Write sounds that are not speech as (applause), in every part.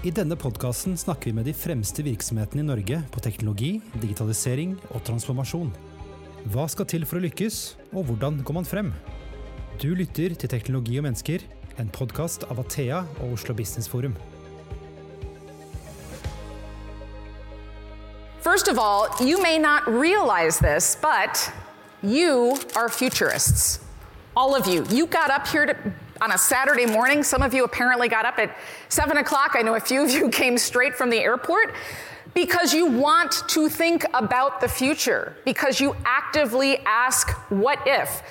I denne podkasten snakker vi med de fremste virksomhetene i Norge på teknologi, digitalisering og transformasjon. Hva skal til for å lykkes, og hvordan går man frem? Du lytter til Teknologi og mennesker, en podkast av Athea og Oslo Business Forum. First of all, you may not realize this, but you are futurists. All of you. You got up here to, on a Saturday morning. Some of you apparently got up at 7 o'clock. I know a few of you (laughs) came straight from the airport because you want to think about the future, because you actively ask, what if?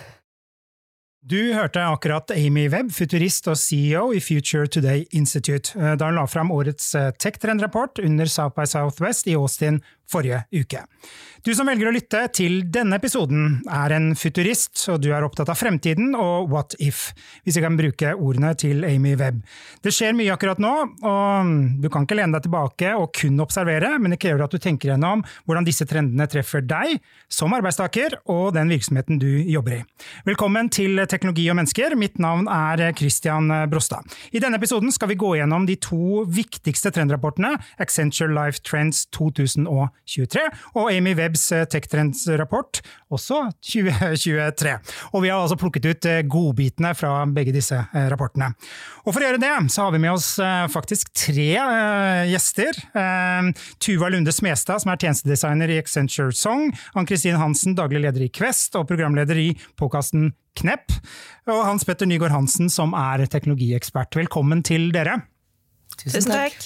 Du hørte akkurat Amy Webb, futurist og CEO i Future Today Institute, eh, da hun la fram årets eh, tech-trendrapport under South by Southwest i Austin forrige uke. Du som velger å lytte til denne episoden, er en futurist, og du er opptatt av fremtiden og what if, hvis jeg kan bruke ordene til Amy Webb. Det skjer mye akkurat nå, og du kan ikke lene deg tilbake og kun observere, men det krever at du tenker gjennom hvordan disse trendene treffer deg som arbeidstaker og den virksomheten du jobber i. Velkommen til Teknologi og mennesker, mitt navn er Christian Brostad. I denne episoden skal vi gå gjennom de to viktigste trendrapportene, Accenture Life Trends 2023 og Amy Webbs tech-trends-rapport, også 2023. Og vi har altså plukket ut godbitene fra begge disse rapportene. Og for å gjøre det, så har vi med oss faktisk tre gjester. Tuva Lunde Smestad, som er tjenestedesigner i Accenture Song. Ann-Kristin Hansen, daglig leder i Quest og programleder i påkasten Knepp. Og Hans Petter Nygaard Hansen, som er teknologiekspert. Velkommen til dere. Tusen takk.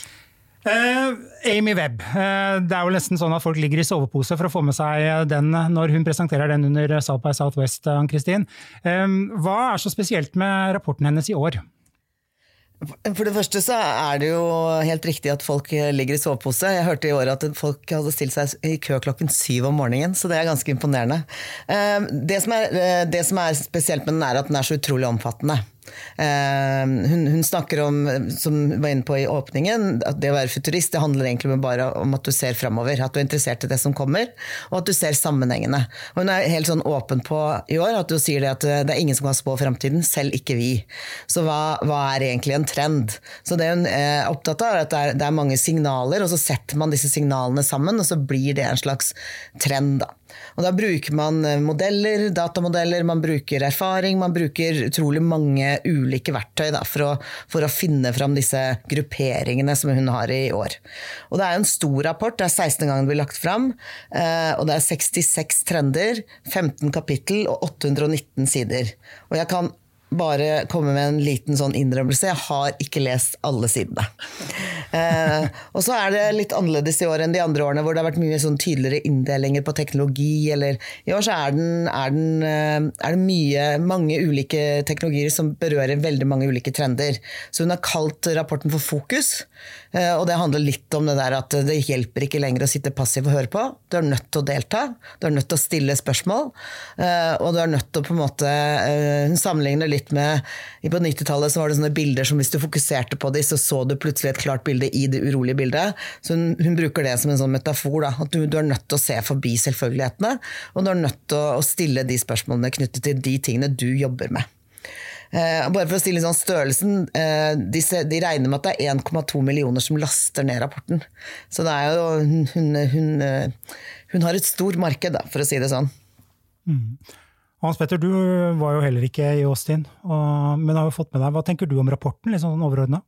Uh, Amy Webb. Uh, det er jo nesten sånn at folk ligger i sovepose for å få med seg den når hun presenterer den under South by Southwest, Ann-Kristin. Uh, hva er så spesielt med rapporten hennes i år? For det første så er det jo helt riktig at folk ligger i sovepose. Jeg hørte i år at folk hadde stilt seg i kø klokken syv om morgenen, så det er ganske imponerende. Det som er, det som er spesielt med den, er at den er så utrolig omfattende. Uh, hun, hun, snakker om, som hun var inne på i åpningen, at det å være futurist det handler egentlig bare om at du ser framover. At du er interessert i det som kommer, og at du ser sammenhengene. Og hun er helt sånn åpen på i år at du sier det at det er ingen som kan spå fremtiden, selv ikke vi. Så hva, hva, er egentlig en trend? Så det hun er opptatt av, er at det er, det er mange signaler, og så setter man disse signalene sammen, og så blir det en slags trend. da. Og da bruker man modeller, datamodeller, man bruker erfaring, man bruker utrolig mange ulike verktøy da, for, å, for, å, finne fram disse grupperingene som hun har i år. Og det er en stor rapport, det er 16 ganger den blir lagt fram, og det er 66 trender, 15 kapittel og 819 sider. Og jeg kan bare komme med en liten sånn innrømmelse. Jeg har ikke lest alle sidene. Eh, og så er det litt annerledes i år enn de andre årene, hvor det har vært mye sånn tydeligere inndelinger på teknologi. Eller, I år så er, den, er, den, er det mye, mange ulike teknologier som berører veldig mange ulike trender. Så hun har kalt rapporten for Fokus. Eh, og det handler litt om det der at det hjelper ikke lenger å sitte passiv og høre på. Du er nødt til å delta. Du er nødt til å stille spørsmål. Eh, og du er nødt til å på en måte eh, Hun sammenligner litt med På 90-tallet var det sånne bilder som hvis du fokuserte på dem, så så du plutselig et klart bilde i det urolige bildet. Så hun, hun bruker det som en sånn metafor. Da, at du, du, er nødt til å se forbi selvfølgelighetene. Og du er nødt til å, å stille de spørsmålene knyttet til de tingene du jobber med. Eh, bare for å stille sånn størrelsen, eh, de, de, regner med at det er 1,2 millioner som laster ned rapporten. Så det er jo hun, hun, hun, eh, hun har et stort marked, da, for å si det sånn. Mm. Hans Petter, du var jo heller ikke i Austin, og, men har jo fått med deg. Hva tenker du om rapporten, liksom sånn overordna?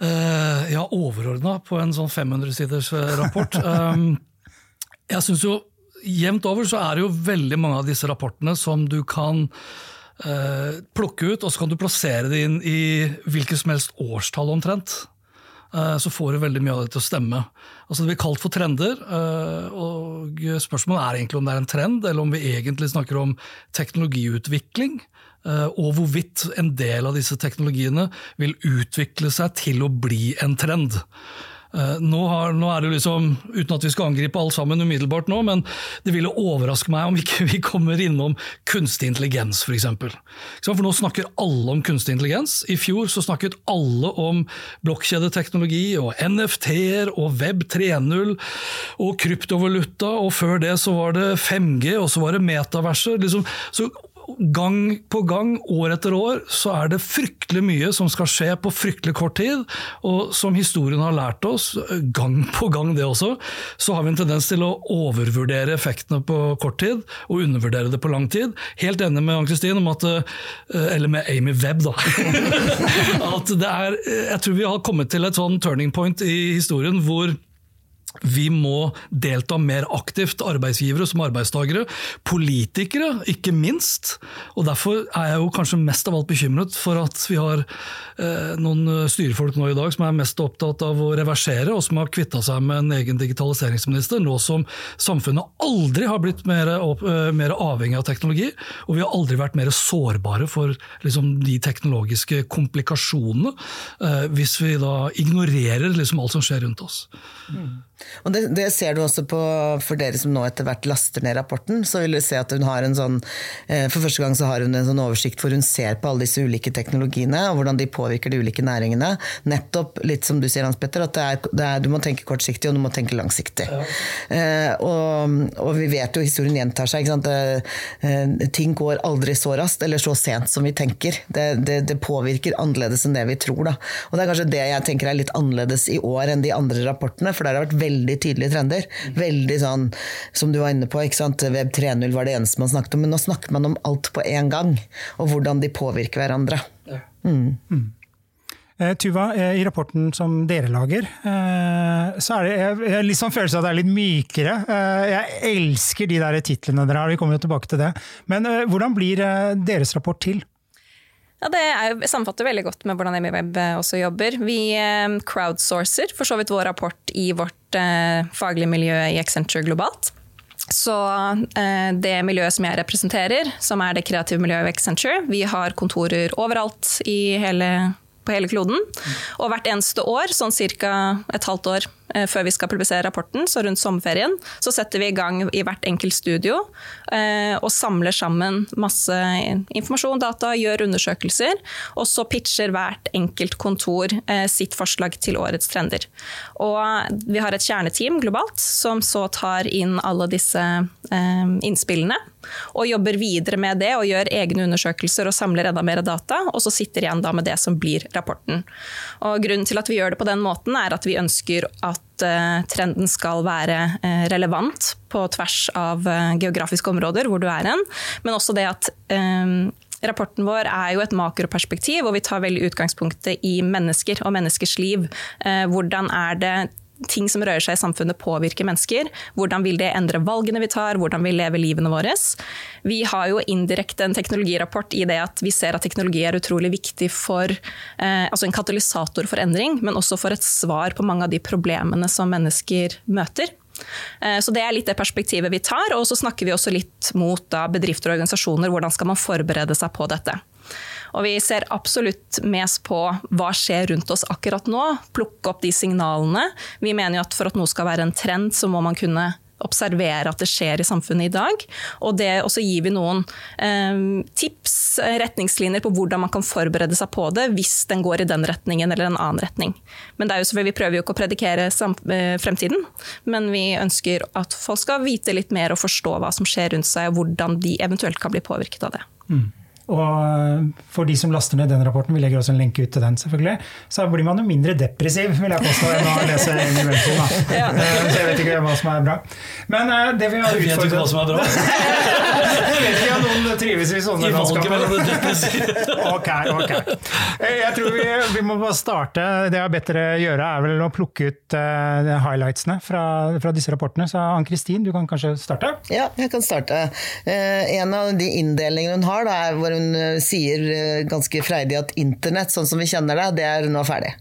Uh, ja, overordna på en sånn 500-siders rapport. (laughs) um, jeg syns jo jevnt over så er det jo veldig mange av disse rapportene som du kan uh, plukke ut, og så kan du plassere det inn i hvilket som helst årstall omtrent. Uh, så får du veldig mye av det til å stemme. Altså Det blir kalt for trender, uh, og spørsmålet er egentlig om det er en trend, eller om vi egentlig snakker om teknologiutvikling. Og hvorvidt en del av disse teknologiene vil utvikle seg til å bli en trend. Nå, har, nå, er det liksom, Uten at vi skal angripe alt sammen umiddelbart nå, men det ville overraske meg om ikke (laughs) vi kommer innom kunstig intelligens f.eks. For, for nå snakker alle om kunstig intelligens. I fjor så snakket alle om blokkjedeteknologi og NFT-er og Web 3.0 og kryptovaluta, og før det så var det 5G og så var det metaverser. Liksom, så gang på gang, år etter år, så er det fryktelig mye som skal skje på fryktelig kort tid. Og som historien har lært oss, gang på gang det også, så har vi en tendens til å overvurdere effektene på kort tid og undervurdere det på lang tid. Helt enig med Ann-Kristin om at eh, Eller med Amy Webb, da. (laughs) at det er, jeg tror vi har kommet til et sånn turning point i historien hvor vi må delta mer aktivt, arbeidsgivere som arbeidstakere. Politikere, ikke minst. Og Derfor er jeg jo kanskje mest av alt bekymret for at vi har eh, noen styrefolk nå i dag som er mest opptatt av å reversere, og som har kvitta seg med en egen digitaliseringsminister, nå som samfunnet aldri har blitt mer, opp, eh, mer avhengig av teknologi, og vi har aldri vært mer sårbare for liksom, de teknologiske komplikasjonene, eh, hvis vi da ignorerer liksom, alt som skjer rundt oss. Mm. Og det, det, ser du også på for dere som nå etter hvert laster ned rapporten. så vil du se at hun har en sånn, eh, For første gang så har hun en sånn oversikt hvor hun ser på alle disse ulike teknologiene og hvordan de påvirker de ulike næringene. Nettopp litt som du sier, Hans Petter, at det er, det er, du må tenke kortsiktig og du må tenke langsiktig. Ja. Eh, og, og, vi vet jo historien gjentar seg. Eh, ting går aldri så raskt eller så sent som vi tenker. Det, det, påvirker annerledes enn det vi tror. Da. Og det er kanskje det jeg tenker er litt annerledes i år enn de andre rapportene. for det har vært veldig veldig tydelige trender. Veldig sånn, som du var inne på, ikke sant? Web 3.0 var det eneste man snakket om. Men nå snakker man om alt på én gang, og hvordan de påvirker hverandre. Mm. Mm. Eh, Tuva, eh, i rapporten som dere lager, eh, så er det jeg har litt sånn følelse av at det er litt mykere. Jeg elsker de der titlene dere har, vi kommer jo tilbake til det. Men hvordan blir deres rapport til? Ja, Det er, sammenfatter veldig godt med hvordan EmiWeb eh, også jobber. Vi eh, crowdsourcer for så vidt vår rapport i vårt eh, faglige miljø i Accenture globalt. Så eh, det miljøet som jeg representerer, som er det kreative miljøet i Accenture, vi har kontorer overalt i hele, på hele kloden. Og hvert eneste år, sånn ca. et halvt år Eh, før vi skal publisere rapporten, så rundt sommerferien, så setter vi i gang i hvert enkelt studio eh, og samler sammen masse informasjon, data, gjør undersøkelser. Og så pitcher hvert enkelt kontor eh, sitt forslag til årets trender. Og vi har et kjerneteam globalt som så tar inn alle disse innspillene. Og jobber videre med det og gjør egne undersøkelser og samler enda mer data. Og så sitter igjen da med det som blir rapporten. Og Grunnen til at vi gjør det på den måten, er at vi ønsker at eh, trenden skal være eh, relevant på tvers av eh, geografiske områder hvor du er hen, men også det at Rapporten vår er jo et makroperspektiv, og vi tar veldig utgangspunktet i mennesker og menneskers liv. Hvordan er det ting som rører seg i samfunnet påvirker mennesker. Hvordan vil det endre valgene vi tar, hvordan vi lever livene våre. Vi har jo indirekte en teknologirapport i det at vi ser at teknologi er utrolig viktig for eh, altså en katalysator for endring, men også for et svar på mange av de problemene som mennesker møter. Eh, så Det er litt det perspektivet vi tar. Og så snakker vi også litt mot bedrifter og organisasjoner. Hvordan skal man forberede seg på dette? Og vi ser absolutt mest på hva skjer rundt oss akkurat nå. Plukke opp de signalene. Vi mener jo at for at noe skal være en trend, så må man kunne observere at det skjer i samfunnet i dag. Og også gir vi noen eh, tips, retningslinjer på hvordan man kan forberede seg på det hvis den går i den retningen eller en annen retning. Men det er jo selvfølgelig, vi prøver jo ikke å predikere eh, fremtiden, men vi ønsker at folk skal vite litt mer og forstå hva som skjer rundt seg, og hvordan de eventuelt kan bli påvirket av det. Mm. Og eh, for de som laster ned den rapporten, vi legger også en lenke ut til den, selvfølgelig, så blir man jo mindre depressiv, vil jeg påstå, enn å lese Amy Welton. (laughs) Ja. Eh, så jeg vet ikke hva som er bra. Men eh, det vi har utfordret Vet hva som er bra? (laughs) jeg vet ikke om noen trives i sånne landskaper. (laughs) ok, ok. Jeg tror vi, vi, må bare starte. Det jeg har bedt dere gjøre, er vel å plukke ut highlightsene fra, fra, disse rapportene. Så Ann-Kristin, du kan kanskje starte? Ja, jeg kan starte. En av de inndelingene hun har, da, er hvor hun hun eh, sier eh, ganske freidig at internett, sånn som vi kjenner det, det er nå ferdig.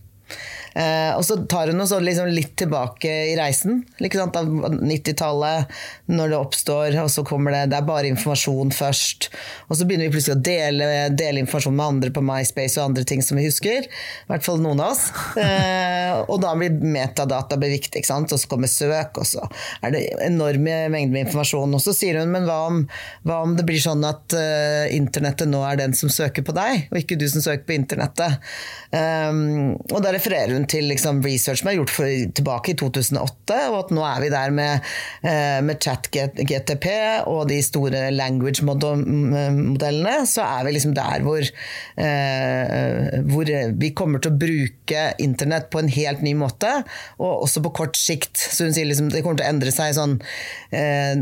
Eh, og så tar hun oss liksom litt tilbake i reisen. Liksom, av 90-tallet, når det oppstår, og så kommer det Det er bare informasjon først. Og så begynner vi plutselig å dele, dele informasjon med andre på MySpace og andre ting som vi husker. I hvert fall noen av oss. Eh, og da blir metadata blir viktig. ikke sant? Og så kommer søk, og så er det enorme mengder med informasjon. Og så sier hun men hva om, hva om det blir sånn at uh, internettet nå er den som søker på deg, og ikke du som søker på internettet? Um, og da refererer hun til liksom research som er gjort for, tilbake i 2008, og at nå er vi der med, eh, med chat-GTP og de store language-modellene, så er vi liksom der hvor, eh, hvor vi kommer til å bruke internett på en helt ny måte, og også på kort sikt. Så hun sier liksom det kommer til å endre seg sånn eh,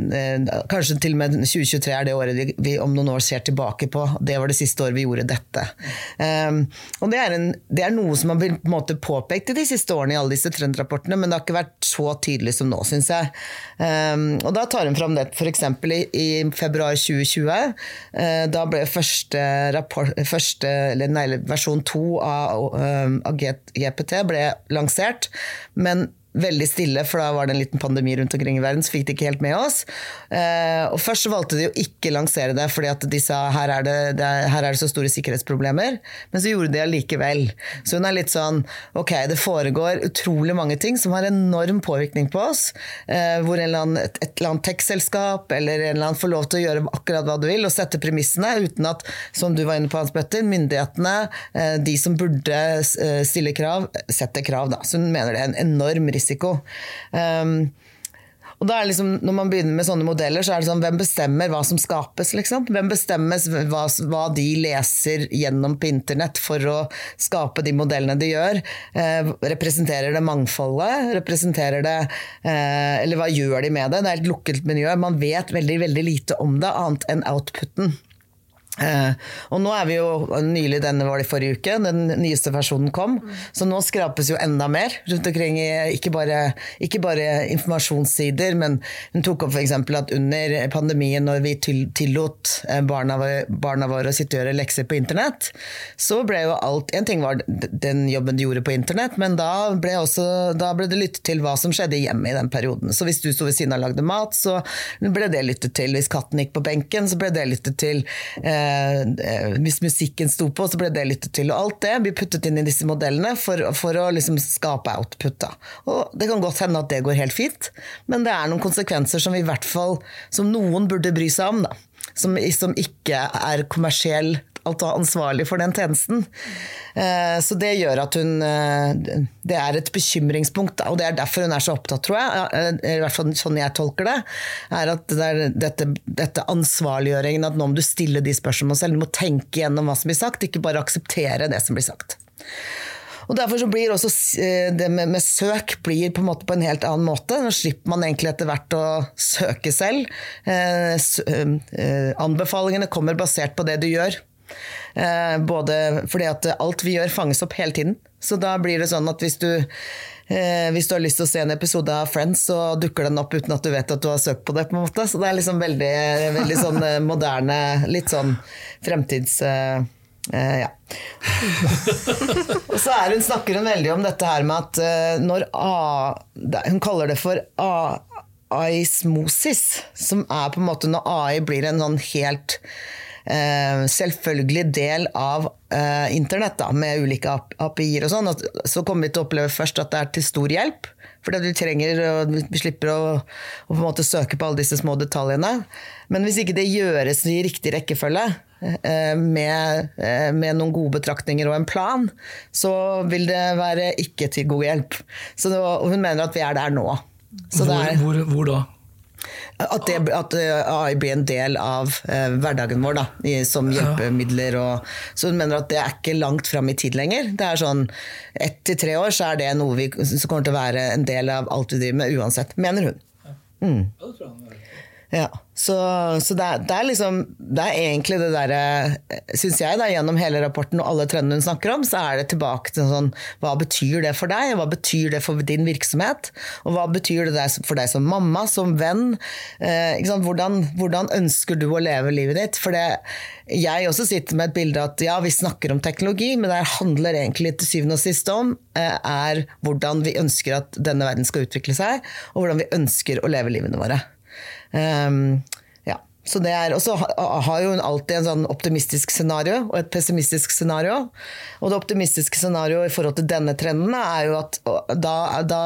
Kanskje til og med 2023 er det året vi om noen år ser tilbake på. Det var det siste året vi gjorde dette. Og det er, en, det er, noe som man vil på en måte påpekt i de siste årene i alle disse trendrapportene, men det har ikke vært så tydelig som nå, syns jeg. Um, og da tar hun fram det f.eks. I, i februar 2020. Uh, da ble første, rapport, første nei, versjon to av, um, av GPT ble lansert. Men veldig stille, for da var det en liten pandemi rundt omkring i verden, så fikk de ikke helt med oss. Eh, og Først så valgte de å ikke lansere det, fordi at de sa her er det, det her er det så store sikkerhetsproblemer. Men så gjorde de det likevel. Så hun er litt sånn ok, det foregår utrolig mange ting som har enorm påvirkning på oss. Eh, hvor annen, et, et, eller annet tech-selskap eller en eller annen får lov til å gjøre akkurat hva du vil og sette premissene, uten at, som du var inne på Hans Petter, myndighetene, eh, de som burde stille krav, setter krav. Da. Så hun mener det er en enorm risiko risiko. Um, og da er liksom, Når man begynner med sånne modeller, så er det sånn hvem bestemmer hva som skapes? liksom? Hvem bestemmer hva, hva de leser gjennom på internett for å skape de modellene de gjør? Eh, representerer det mangfoldet? Representerer det eh, Eller hva gjør de med det? Det er et lukket miljø. Man vet veldig, veldig lite om det, annet enn outputen. Eh, og nå er vi jo nylig, denne var det forrige uke, den nyeste versjonen kom. Så nå skrapes jo enda mer rundt omkring i ikke bare, ikke bare informasjonssider, men hun tok opp f.eks. at under pandemien, når vi tillot eh, barna, barna, våre å sitte og gjøre lekser på internett, så ble jo alt En ting var den jobben de gjorde på internett, men da ble, også, da ble det lyttet til hva som skjedde hjemme i den perioden. Så hvis du sto ved siden av og lagde mat, så ble det lyttet til. Hvis katten gikk på benken, så ble det lyttet til. Eh, hvis musikken sto på, så ble det lyttet til. Og alt det blir puttet inn i disse modellene for, for å liksom skape output. Da. Og det kan godt hende at det går helt fint, men det er noen konsekvenser som i hvert fall som noen burde bry seg om. Da. Som, som ikke er kommersiell altså ansvarlig for den tjenesten. Eh, så det gjør at hun eh, Det er et bekymringspunkt, og det er derfor hun er så opptatt, tror jeg, eh, i hvert fall sånn jeg tolker det, er at det er dette, dette ansvarliggjøringen, at nå må du stille de spørsmålene selv, du må tenke gjennom hva som blir sagt, ikke bare akseptere det som blir sagt. Og Derfor så blir også det med, med, søk blir på en måte på en helt annen måte. Nå slipper man egentlig etter hvert å søke selv. Eh, anbefalingene kommer basert på det du gjør. Eh, både fordi at alt vi gjør, fanges opp hele tiden. Så da blir det sånn at hvis du, eh, hvis du har lyst til å se en episode av Friends, så dukker den opp uten at du vet at du har søkt på det. på en måte. Så det er liksom veldig, veldig sånn eh, moderne, litt sånn fremtids... Eh ja. (laughs) og så hun, snakker hun veldig om dette her med at uh, når A Hun kaller det for aismosis, som er på en måte når AI blir en sånn helt selvfølgelig del av eh, internett, da, med ulike API-er og sånn. Så kommer vi til å oppleve først at det er til stor hjelp. Fordi vi trenger, vi slipper å, å, på en måte søke på alle disse små detaljene. Men hvis ikke det gjøres i riktig rekkefølge, eh, med, med, noen gode betraktninger og en plan, så vil det være ikke til god hjelp. Så det, og hun mener at vi er der nå. Hvor, er, hvor, hvor, da? At, det, at, eh, AI blir en del av eh, hverdagen vår da, i, som hjelpemidler. Og, så hun mener at det er ikke langt fram i tid lenger. Det er sånn Ett til tre år så er det noe vi, som kommer til å være en del av alt vi driver med uansett, mener hun. Mm. Ja, så, så det, er, det, er, liksom Det er egentlig det derre Syns jeg, da, gjennom hele rapporten og alle trendene hun snakker om, så er det tilbake til sånn Hva betyr det for deg? Hva betyr det for din virksomhet? Og hva betyr det for deg som mamma, som venn? Eh, hvordan, hvordan, ønsker du å leve livet ditt? For det, jeg også sitter med et bilde at ja, vi snakker om teknologi, men det handler egentlig til syvende og sist om eh, er hvordan vi ønsker at denne verden skal utvikle seg, og hvordan vi ønsker å leve livene våre. Um, ja. Så det er, Og så har jo hun alltid en sånn optimistisk scenario og et pessimistisk scenario. Og det optimistiske scenarioet i forhold til denne trenden er jo at da, da,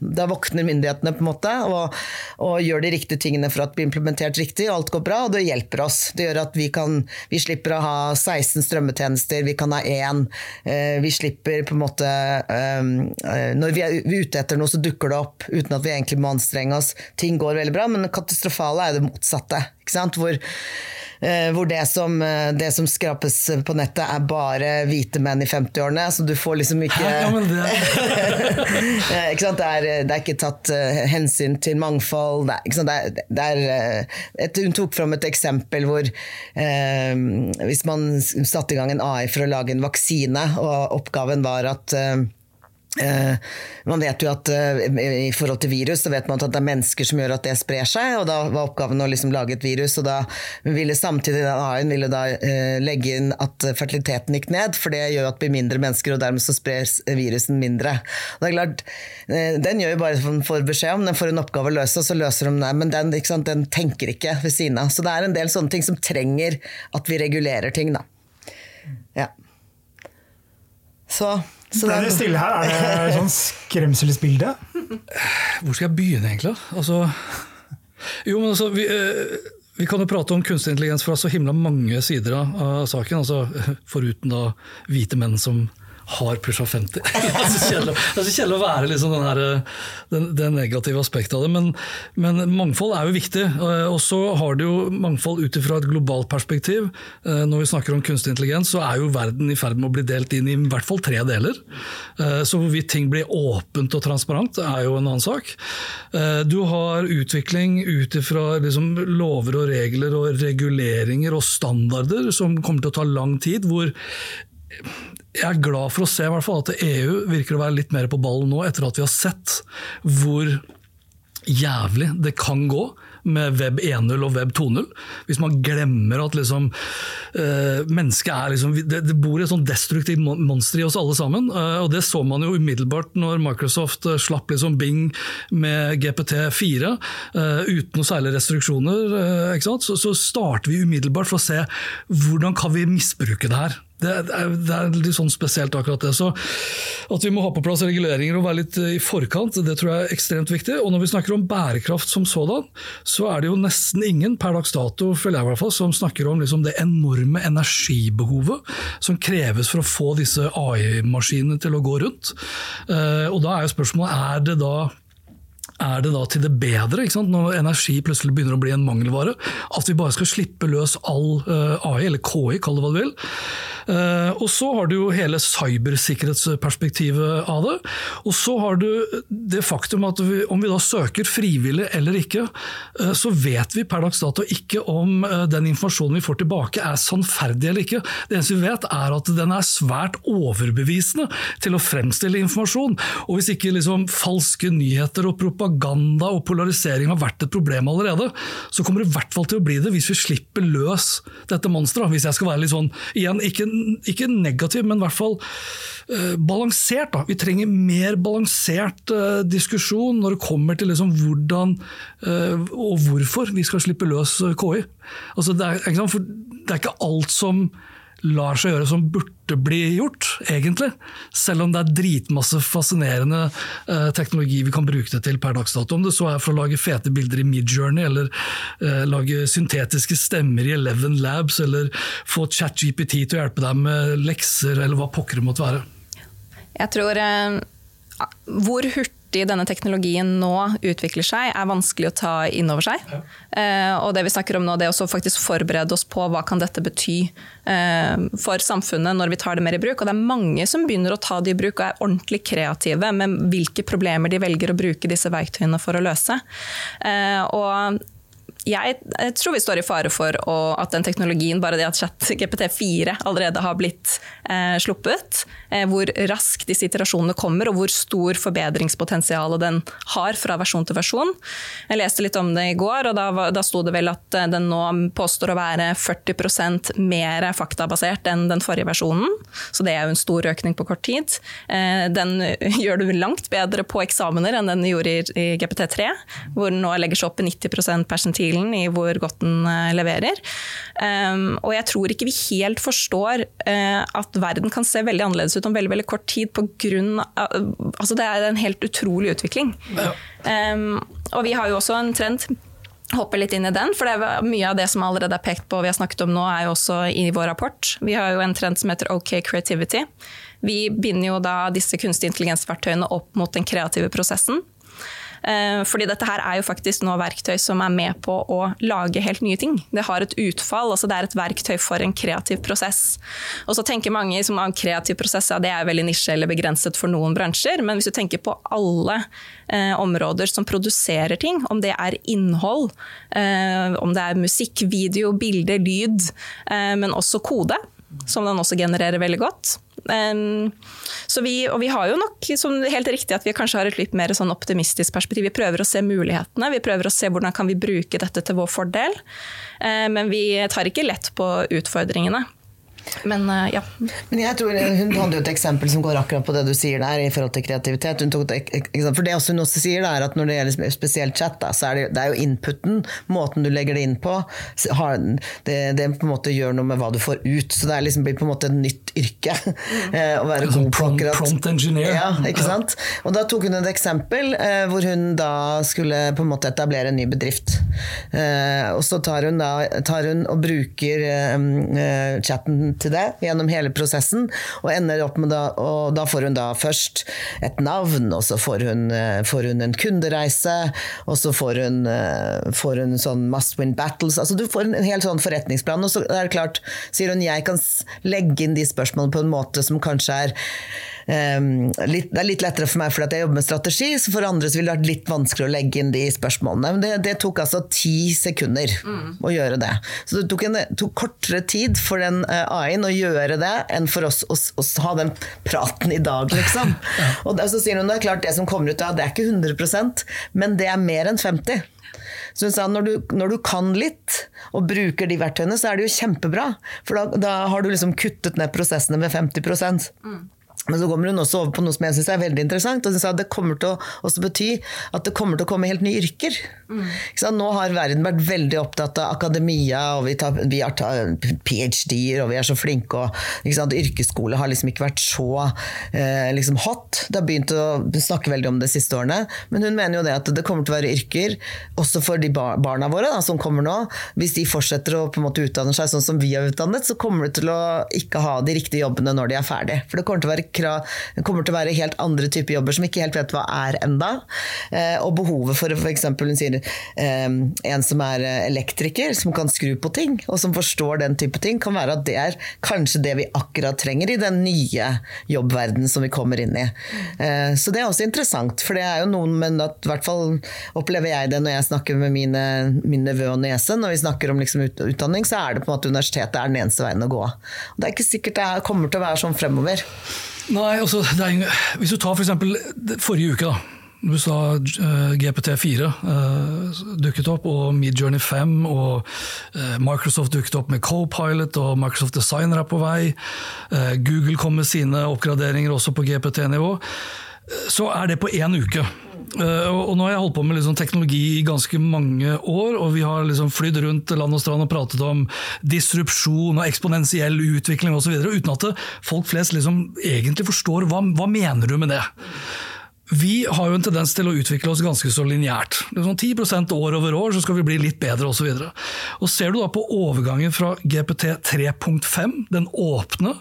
da våkner myndighetene på en måte og, og, gjør de riktige tingene for at det blir implementert riktig, og alt går bra, og det hjelper oss. Det gjør at vi, kan, vi slipper å ha 16 strømmetjenester, vi kan ha én. Eh, vi slipper på en måte ehm, eh, Når vi er ute etter noe, så dukker det opp uten at vi egentlig må anstrenge oss. Ting går veldig bra, men det katastrofale er det motsatte. Hvor, eh, hvor det, som, eh, det, som, skrapes på nettet, er bare hvite menn i 50-årene. Så du får liksom ikke (laughs) ja, det... (laughs) Eh, ikke det, er, det, er, ikke tatt hensyn til mangfold. Det er, det er, et, hun tok fram et eksempel hvor eh, hvis man satte i gang en AI for å lage en vaksine, og oppgaven var at eh, Eh, man vet jo at eh, I forhold til virus så vet man at det er mennesker som gjør at det sprer seg. og Da var oppgaven å liksom lage et virus. og da ville Samtidig AI-en ville da eh, legge inn at fertiliteten gikk ned, for det gjør at det blir mindre mennesker, og dermed så sprer virusen mindre. Det er klart, Den gjør jo bare for får beskjed om, den får en oppgave å løse, og så løser de det. Men den, den tenker ikke ved siden av. Så det er en del sånne ting som trenger at vi regulerer ting. da. Ja. Så så det er stille her. Er det sånn skremselsbilde? Hvor skal jeg begynne, egentlig? Altså, jo, men altså, vi, eh, vi, kan jo prate om kunstig intelligens fra så himla mange sider av, av saken. Altså, foruten da hvite menn som har pusha 50. det er så kjedelig, å være liksom den, her, den, det negative aspektet av det. Men, men, mangfold er jo viktig. Eh, og så har du jo mangfold ut ifra et globalt perspektiv. Eh, når vi snakker om kunstig intelligens, så er jo verden i ferd med å bli delt inn i i hvert fall tre deler. Eh, så hvorvidt ting blir åpent og transparent, er jo en annen sak. Du har utvikling ut ifra liksom lover og regler og reguleringer og standarder som kommer til å ta lang tid. hvor jeg er glad for å se fall, at EU virker å være litt mer på ballen nå, etter at vi har sett hvor jævlig det kan gå med Web 1.0 og Web 2.0. Hvis man glemmer at liksom, uh, mennesket er liksom, det, det, bor et sånn destruktivt monster i oss alle sammen. Uh, og Det så man jo umiddelbart når Microsoft uh, slapp liksom Bing med GPT4 uten noe særlig restriksjoner. Så, så starter vi umiddelbart for å se hvordan kan vi misbruke det her. Det er, det er, litt sånn spesielt, akkurat det. Så At vi må ha på plass reguleringer og være litt eh, i forkant, det tror jeg er ekstremt viktig. Og Når vi snakker om bærekraft som sådan, så er det jo nesten ingen per dags dato føler jeg i hvert fall, som snakker om liksom det enorme energibehovet som kreves for å få disse AI-maskinene til å gå rundt. Eh, og Da er jo spørsmålet er det da er det da til det bedre, når energi plutselig begynner å bli en mangelvare, at vi bare skal slippe løs all eh, AI, eller KI, kall det hva du vil. Uh, og så har du jo hele cybersikkerhetsperspektivet av det. Og så har du det faktum at vi, om vi da søker frivillig eller ikke, uh, så vet vi per dags dato ikke om den informasjonen vi får tilbake er sannferdig eller ikke. Det eneste vi vet er at den er svært overbevisende til å fremstille informasjon. Og hvis ikke liksom falske nyheter og propaganda propaganda og polarisering har vært et problem allerede, så kommer det i hvert fall til å bli det hvis vi slipper løs dette monsteret. Hvis jeg skal være litt sånn, igjen, ikke, ikke negativ, men i hvert fall uh, balansert. Da. Vi trenger mer balansert uh, diskusjon når det kommer til liksom hvordan uh, og hvorfor vi skal slippe løs KI. Altså, det, er, det er ikke alt som lar seg gjøre som burde bli gjort, egentlig. Selv om det er dritmasse fascinerende eh, teknologi vi kan bruke det til per dags dato. Om det så er for å lage fete bilder i Midjourney, eller eh, lage syntetiske stemmer i Eleven Labs, eller få ChatGPT til å hjelpe deg med lekser, eller hva pokker det måtte være. Jeg tror eh, Hvor hurtig hurtig denne teknologien nå utvikler seg, er vanskelig å ta inn over seg. Ja. Eh, og det vi snakker om nå, det er å faktisk forberede oss på hva kan dette bety eh, for samfunnet når vi tar det mer i bruk. Og det er mange som begynner å ta det i bruk og er ordentlig kreative med hvilke problemer de velger å bruke disse verktøyene for å løse. Eh, og jeg, tror vi står i fare for å, at den teknologien, bare det at GPT4 allerede har blitt eh, sluppet, eh, hvor raskt disse iterasjonene kommer og hvor stor forbedringspotensial den har fra versjon til versjon. Jeg leste litt om det i går, og da, da sto det vel at eh, den nå påstår å være 40% mer faktabasert enn den forrige versjonen. Så det er jo en stor økning på kort tid. Eh, den (laughs) gjør det langt bedre på eksamener enn den gjorde i, i GPT3, hvor den nå legger seg opp i 90% persentil profilen i hvor godt den uh, leverer. Um, og jeg tror ikke vi helt forstår uh, at verden kan se veldig annerledes ut om veldig, veldig kort tid på av Altså det er en helt utrolig utvikling. Ja. Um, og vi har jo også en trend hoppe litt inn i den, for det er mye av det som allerede er pekt på og vi har snakket om nå, er jo også i vår rapport. Vi har jo en trend som heter OK Creativity. Vi binder jo da disse kunstig intelligens-verktøyene opp mot den kreative prosessen. Eh, fordi dette her er jo faktisk nå verktøy som er med på å lage helt nye ting. Det har et utfall, altså det er et verktøy for en kreativ prosess. Og så tenker mange som har en kreativ prosess, ja, det er veldig nisje eller begrenset for noen bransjer, men hvis du tenker på alle eh, områder som produserer ting, om det er innhold, eh, om det er musikk, video, bilde, lyd, men også kode, som den også genererer veldig godt Um, vi, og vi har jo nok som helt riktig at vi kanskje har et litt mer sånn optimistisk perspektiv. Vi prøver å se mulighetene, vi prøver å se hvordan kan vi bruke dette til vår fordel. Uh, men vi tar ikke lett på utfordringene. Men uh, ja. Men jeg tror Hun hadde jo et eksempel som går akkurat på det du sier der, i forhold til kreativitet. Et, for det også hun også sier, er at når det gjelder spesielt chat, da, så er det, det, er jo inputen, måten du legger det inn på, har, det, det, på en måte gjør noe med hva du får ut. Så det er liksom blir på en måte et nytt yrke. Mm. å være god på akkurat Prompt engineer. Ja, ikke sant? Og da tok hun et eksempel eh, hvor hun da skulle på en måte etablere en ny bedrift. Eh, og så tar hun, da, tar hun og bruker eh, eh til det gjennom hele prosessen. Og ender opp med da, og da får hun da først et navn, og så får hun, eh, får hun en kundereise, og så får hun, eh, får hun sånn must win battles. Altså du får en hel sånn forretningsplan, og så er det klart, sier hun, jeg kan legge inn de spørsmålene på en måte som kanskje er um, litt, Det er litt lettere for meg fordi jeg jobber med strategi, så for andre så ville det vært litt vanskelig å legge inn de spørsmålene. Men det, det tok altså ti sekunder mm. å gjøre det. Så det tok, en, tok kortere tid for den uh, AI-en å gjøre det, enn for oss å, å, ha den praten i dag, liksom. (laughs) Og så sier hun det er klart det som kommer ut av det er ikke 100% men det er mer enn 50 så hun sa når du, når du kan litt, og bruker de verktøyene, så er det jo kjempebra. For da, da har du liksom kuttet ned prosessene med 50 mm. Men så kommer hun også over på noe som jeg syns er veldig interessant. og hun sa at Det kommer til å også bety at det kommer til å komme helt nye yrker. Mm. Nå har verden vært veldig opptatt av akademia, og vi, tar, vi har ph.d.-er, og vi er så flinke. og Yrkesskole har liksom ikke vært så eh, liksom hot. Det har begynt å snakke veldig om det de siste årene. Men hun mener jo det at det kommer til å være yrker også for de barna våre da, som kommer nå. Hvis de fortsetter å på en måte utdanne seg sånn som vi har utdannet, så kommer de til å ikke ha de riktige jobbene når de er ferdig. For det kommer til å være det kommer til å være helt andre typer jobber som ikke helt vet hva er enda. Eh, og behovet for f.eks. hun sier eh, en som er elektriker, som kan skru på ting, og som forstår den type ting, kan være at det er kanskje det vi akkurat trenger i den nye jobbverdenen som vi kommer inn i. Eh, så det er også interessant, for det er jo noen Men at, i hvert fall opplever jeg det når jeg snakker med mine, min nevø og niese, når vi snakker om liksom utdanning, så er det på en måte universitetet er den eneste veien å gå. Og det er ikke sikkert det kommer til å være sånn fremover. Nei, altså, en, Hvis du tar f.eks. For forrige uke, da. Du sa uh, eh, GPT4 uh, eh, dukket opp, og Midjourney 5. Og uh, Microsoft dukket opp med Copilot, og Microsoft Designer er på vei. Google kom med sine oppgraderinger også på GPT-nivå. Så er det på én uke. Uh, og nå har jeg holdt på med liksom teknologi i ganske mange år, og vi har liksom flydd rundt land og strand og pratet om disrupsjon og eksponentiell utvikling osv., uten at folk flest liksom egentlig forstår hva, hva mener du med det. Vi har jo en tendens til å utvikle oss ganske så lineært. Sånn 10% år over år så skal vi bli litt bedre osv. Ser du da på overgangen fra GPT 3.5, den åpne,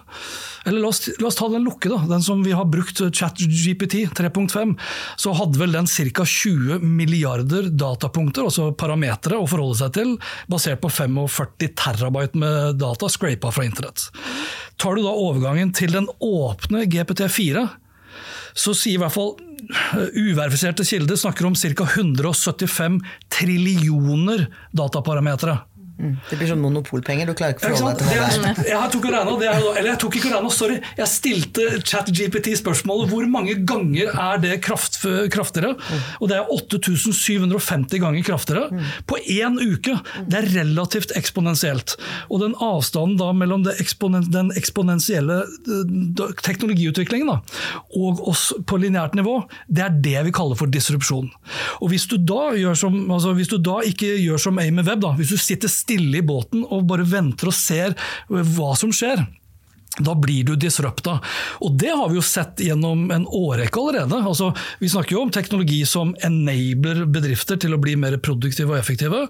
eller la oss, la oss, ta den lukkede, den som vi har brukt, ChatGPT 3.5, så hadde vel den ca. 20 milliarder datapunkter, altså parametere, å forholde seg til, basert på 45 terabyte med data scrapa fra internett. Tar du da overgangen til den åpne GPT4, så sier i hvert fall uverifiserte kilder snakker om ca. 175 trillioner dataparametere. Det blir sånn monopolpenger. Du klarer ikke å forholde deg til det er. Jeg tok regnet, det er, eller jeg tok ikke regnet, sorry. Jeg stilte ChatGPT spørsmålet hvor mange ganger er det kraft, kraftigere. Og det er 8750 ganger kraftigere på én uke. Det er relativt eksponentielt. Og den avstanden da mellom eksponen, den eksponentielle eh, teknologiutviklingen da, og oss på lineært nivå, det er det vi kaller for disrupsjon. Og hvis du da, som, altså hvis du da ikke gjør som Amy Webb, da, hvis du sitter stille i båten og bare venter og ser hva som skjer, da blir du disrupta. Og det har vi jo sett gjennom en årrekke allerede. Altså, vi snakker jo om teknologi som enabler bedrifter til å bli mer produktive og effektive.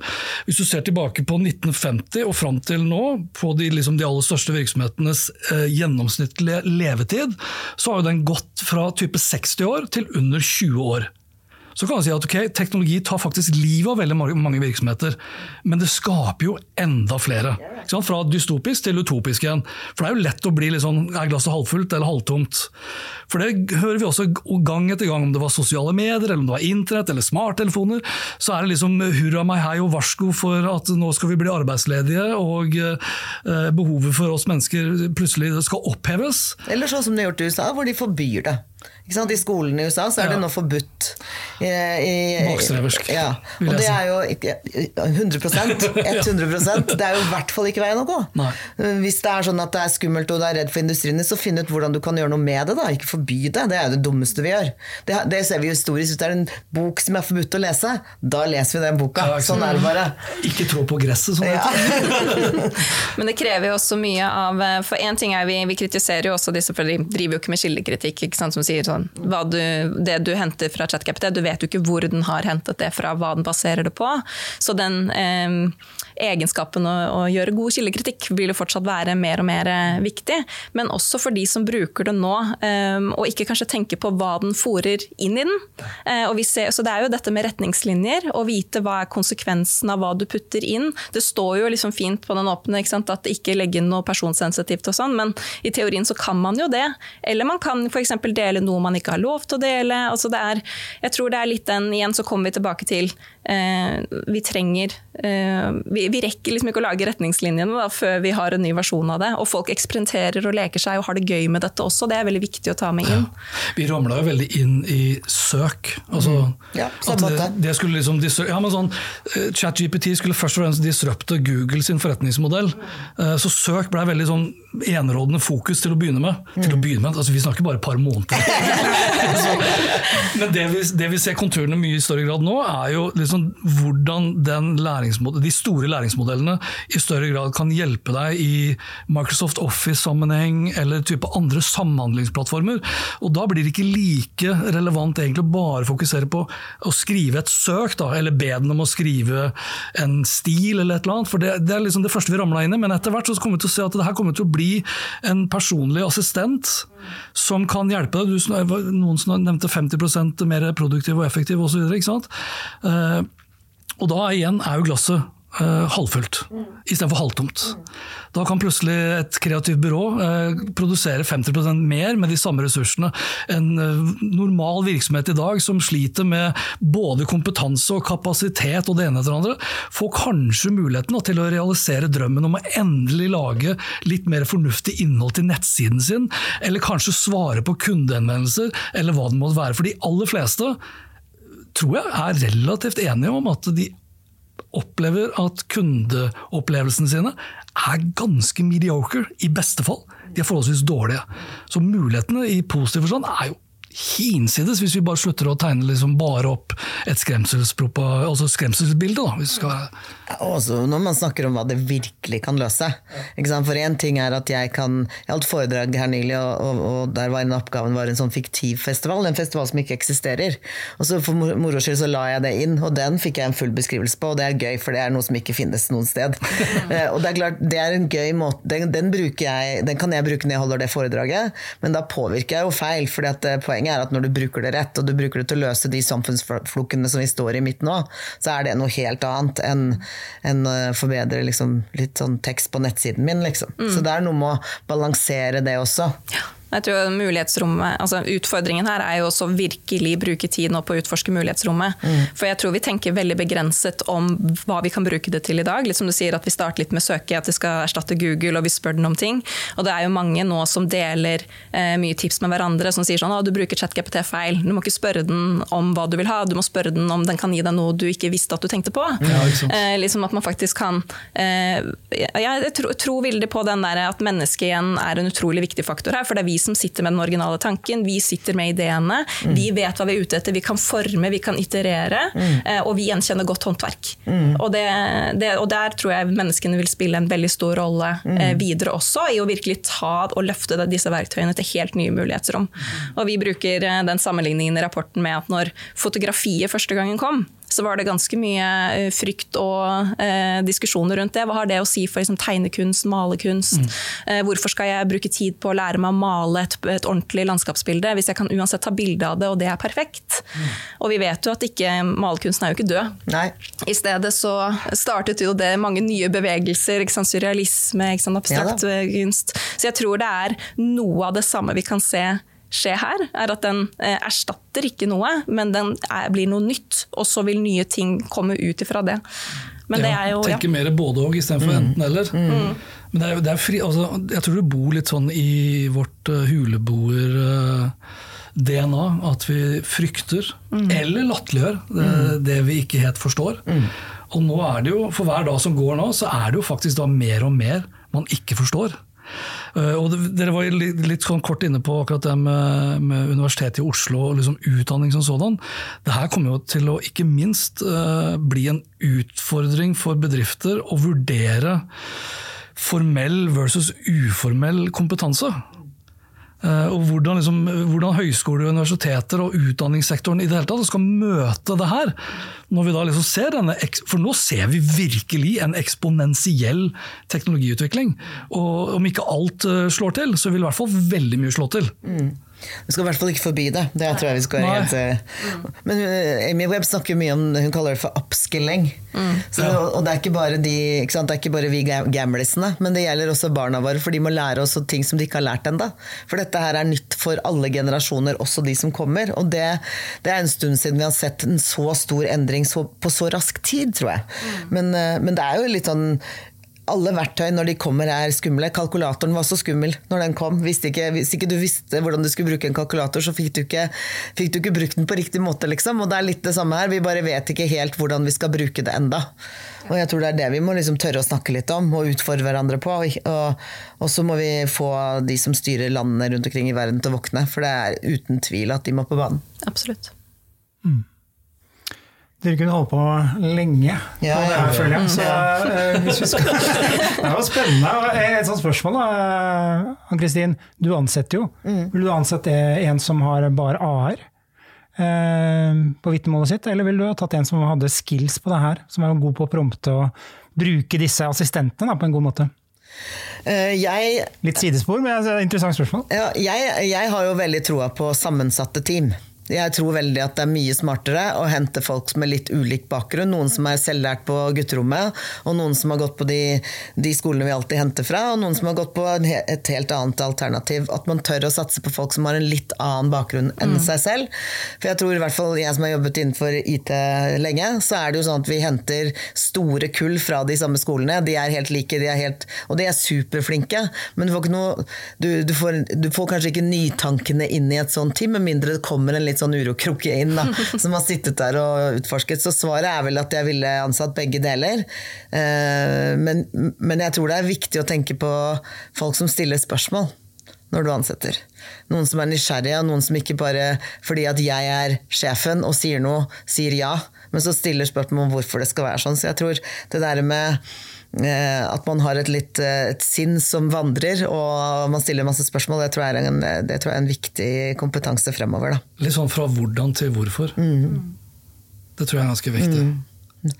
Hvis du ser tilbake på 1950 og fram til nå, på de, liksom, de aller største virksomhetenes eh, gjennomsnittlige levetid, så har jo den gått fra type 60 år til under 20 år. Så kan man si at okay, Teknologi tar faktisk livet av veldig mange virksomheter, men det skaper jo enda flere. Fra dystopisk til utopisk igjen. For Det er jo lett å bli litt sånn er glasset halvfullt eller halvtomt? For Det hører vi også gang etter gang, om det var sosiale medier, eller om det var internett eller smarttelefoner. Så er det liksom hurra meg hei og varsko for at nå skal vi bli arbeidsledige, og eh, behovet for oss mennesker plutselig skal oppheves. Eller sånn som det er gjort i USA, hvor de forbyr det. I skolen i USA så er det nå forbudt. I, i, Bakstreversk, ja. Og det er jo 100% 100% (laughs) Det er jo i hvert fall ikke veien å gå. Nei. Hvis det er sånn at det er skummelt og du er redd for industrien, så finn ut hvordan du kan gjøre noe med det. da, Ikke forby det. Det er jo det dummeste vi gjør. Det, det ser vi historisk. Hvis det er en bok som er forbudt å lese, da leser vi den boka. Ja, sånn er det bare. Ikke trå på gresset, som det Ja. heter. (laughs) Men det krever jo også mye av eh, For én ting er vi, vi kritiserer jo også disse, for de driver jo ikke med kildekritikk, ikke sant, som sier sånn hva du, Det du henter fra ChatGPT, du vet jo ikke hvor den har hentet det fra, hva den baserer det på. Så den eh, egenskapen å, å gjøre god kildekritikk vil jo fortsatt være mer og mer eh, viktig. Men også for de som bruker det nå, eh, og ikke kanskje tenker på hva den fòrer inn i den. Vi ser, så det er jo dette med retningslinjer, å vite hva er konsekvensen av hva du putter inn. Det står jo liksom fint på den åpne sant? at det ikke legger inn noe personsensitivt og sånn, men i teorien så kan man jo det. Eller man kan f.eks. dele noe man ikke har lov til å dele. Altså det er, jeg tror det er litt den Igjen så kommer vi tilbake til vi trenger eh, vi, vi rekker liksom ikke å lage retningslinjene da, før vi har en ny versjon av det. Og folk eksperimenterer og leker seg og har det gøy med dette også. Det er veldig viktig å ta med inn. Vi ramla jo veldig inn i søk. Altså, Ja, at det, det skulle liksom ja, men sånn, eh, ChatGPT skulle først og fremst disrupte Google sin forretningsmodell. Eh, Så søk ble veldig sånn enerådende fokus til å begynne med. Til å begynne med, altså Vi snakker bare et par måneder. (laughs) (laughs) Men det vi, det vi ser konturene mye i større grad nå, er jo liksom hvordan den de store læringsmodellene i større grad kan hjelpe deg i Microsoft Office-sammenheng eller type andre samhandlingsplattformer. Og Da blir det ikke like relevant egentlig å bare fokusere på å skrive et søk, da, eller be den om å skrive en stil eller et eller annet. For det, det er liksom det første vi ramla inn i. Men etter hvert så kommer vi til å se at det her kommer til å bli en personlig assistent som kan hjelpe deg. Du, noen som nevnte 50% mer produktiv og effektiv osv. Uh, og da igjen er jo glasset uh, halvfullt istedenfor halvtomt. Da kan plutselig et kreativt byrå eh, produsere 50% mer med de samme ressursene. En eh, normal virksomhet i dag som sliter med både kompetanse og kapasitet og det ene etter det andre, får kanskje muligheten da, til å realisere drømmen om å endelig lage litt mer fornuftig innhold til nettsiden sin, eller kanskje svare på kundehenvendelser, eller hva det måtte være. For de aller fleste tror jeg er relativt enige om at de opplever at kundeopplevelsene sine er ganske mediocre, i beste fall. De er forholdsvis dårlige. Så mulighetene i positiv forstand er jo hinsides, hvis vi bare slutter å tegne liksom bare opp et altså skremselsbilde. Da, hvis vi skal Også når man snakker om hva det virkelig kan løse. Ikke sant? For én ting er at jeg kan Jeg holdt foredrag her nylig, og, og, og der var en oppgaven var en sånn fiktiv festival. En festival som ikke eksisterer. Og så for mor- moro skyld så la jeg det inn, og den fikk jeg en full beskrivelse på. Og det er gøy, for det er noe som ikke finnes noen sted. (laughs) Eh, og det er klart, det er en gøy måte Den, den, jeg, den kan jeg bruke når jeg holder det foredraget, men da påvirker jeg jo feil. fordi at eh, poenget er at når du bruker det rett, og du bruker det til å løse de samfunnsflukkene som vi står i midt nå, så er det noe helt annet enn enn å forbedre liksom, litt sånn tekst på nettsiden min. Liksom. Så det er noe med å balansere det også. Jeg tror mulighetsrommet, altså Utfordringen her er jo også virkelig bruke tid nå på å utforske mulighetsrommet. Mm. For jeg tror vi tenker veldig begrenset om hva vi kan bruke det til i dag. Litt som du sier at Vi starter litt med søke, at det skal erstatte Google, og vi spør den om ting. Og det er jo mange nå som deler eh, mye tips med hverandre, som sier sånn at du bruker ChatGPT feil. Du må ikke spørre den om hva du vil ha, du må spørre den om den kan gi deg noe du ikke visste at du tenkte på. Ja, eh, liksom at man faktisk kan eh, Jeg tror, tror veldig på den der at mennesket igjen er en utrolig viktig faktor her. for det er vi som sitter med den originale tanken, vi sitter med ideene. Mm. Vi vet hva vi er ute etter, vi kan forme, vi kan iterere. Mm. Eh, og vi gjenkjenner godt håndverk. Mm. Og, det, det, og, der tror jeg menneskene vil spille en veldig stor rolle eh, mm. videre også, i å virkelig ta og løfte disse verktøyene til helt nye mulighetsrom. Og vi bruker eh, den sammenligningen i rapporten med at når fotografiet første gangen kom, så var det ganske mye eh, frykt og eh, diskusjoner rundt det. Hva har det å si for liksom, tegnekunst, malekunst? Mm. Eh, hvorfor skal jeg bruke tid på å lære meg å male et, et ordentlig landskapsbilde hvis jeg kan uansett ta bilde av det, og det er perfekt? Mm. Og vi vet jo at ikke, malerkunsten er jo ikke død. Nei. I stedet så startet jo det mange nye bevegelser, ikke sant? surrealisme, ikke sant? abstrakt ja, kunst. Så jeg tror det er noe av det samme vi kan se skje her, er at den eh, erstatter ikke noe, men den er, blir noe nytt. Og så vil nye ting komme ut ifra det. Men det er jo, ja. Mer både og istedenfor mm. enten-eller. Mm. Men det er, det er fri, altså, jeg tror det bor litt sånn i vårt uh, huleboer uh, DNA at vi frykter, mm. eller latterliggjør, det, mm. det, vi ikke helt forstår. Mm. Og nå er det jo, for hver dag som går nå, så er det jo faktisk da mer og mer man ikke forstår. Eh, og Dere var litt, sånn kort inne på akkurat det med, med Universitetet i Oslo og liksom utdanning som sådan. Det her kommer jo til å ikke minst uh, bli en utfordring for bedrifter å vurdere formell versus uformell kompetanse. Uh, og hvordan, liksom, hvordan høyskoler, universiteter og utdanningssektoren i det hele tatt skal møte det her. Når vi da liksom ser denne, For nå ser vi virkelig en eksponentiell teknologiutvikling. Og om ikke alt uh, slår til, så vil i hvert fall veldig mye slå til. Mm. Vi skal i hvert fall ikke forbi det. Det tror jeg vi skal helt uh, Men uh, Amy Webb snakker mye om Hun kaller det for upskilling. Mm. Så, og, det er ikke bare de ikke Det er ikke bare vi gamlisene, men det gjelder også barna våre. For de må lære oss ting som de ikke har lært ennå. For dette her er nytt for alle generasjoner, også de som kommer. Og det, det er en stund siden vi har sett en så stor endring så, på så rask tid, tror jeg. Mm. Men, uh, men det er jo litt sånn alle verktøy når de kommer er skumle. Kalkulatoren var så skummel når den kom. Ikke, hvis ikke du visste hvordan du skulle bruke en kalkulator, så fikk du, ikke, fikk du ikke, brukt den på riktig måte. Liksom. Og det er litt det samme her. Vi bare vet ikke helt hvordan vi skal bruke det enda. Og jeg tror det er det vi må liksom tørre å snakke litt om og utfordre hverandre på. Og, og så må vi få de som styrer landene rundt omkring i verden til å våkne. For det er uten tvil at de må på banen. Absolutt. Mm. Dere kunne holde på lenge ja, på det her, føler jeg. Så, uh, skal, (laughs) det var spennende. Et sånt spørsmål, da. Ann-Kristin. Du ansetter jo. Mm. Vil du ansette en som har bare AR uh, på vitnemålet sitt, eller vil du ha tatt en som hadde skills på det her? Som er god på å prompte og bruke disse assistentene da, på en god måte? Jeg, Litt sidespor, men det et interessant spørsmål. Ja, jeg, jeg har jo veldig troa på sammensatte team. Jeg tror veldig at det er mye smartere å hente folk med litt ulik bakgrunn. Noen som er selvlært på gutterommet, og noen som har gått på de, de, skolene vi alltid henter fra, og noen som har gått på et helt annet alternativ. At man tør å satse på folk som har en litt annen bakgrunn enn mm. seg selv. For jeg tror i hvert fall jeg som har jobbet innenfor IT lenge, så er det jo sånn at vi henter store kull fra de samme skolene. De er helt like, de er helt, og de er superflinke, men du får, noe, du, du, får, du får kanskje ikke nytankene inn i et sånt team, med mindre det kommer en litt litt sånn urokrukke inn, da, (laughs) som har sittet der og utforsket. Så svaret er vel at jeg ville ansatt begge deler. Eh, men, men jeg tror det er viktig å tenke på folk som stiller spørsmål når du ansetter. Noen som er nysgjerrige, og noen som ikke bare fordi at jeg er sjefen og sier noe, sier ja, men så stiller spørsmål om hvorfor det skal være sånn. Så jeg tror det der med at man har et, litt, eh, et sinn som vandrer, og man stiller masse spørsmål. Det tror jeg er en, det tror jeg er en viktig kompetanse fremover. Da. Litt sånn fra hvordan til hvorfor. Mm. Det tror jeg er ganske viktig. Mm.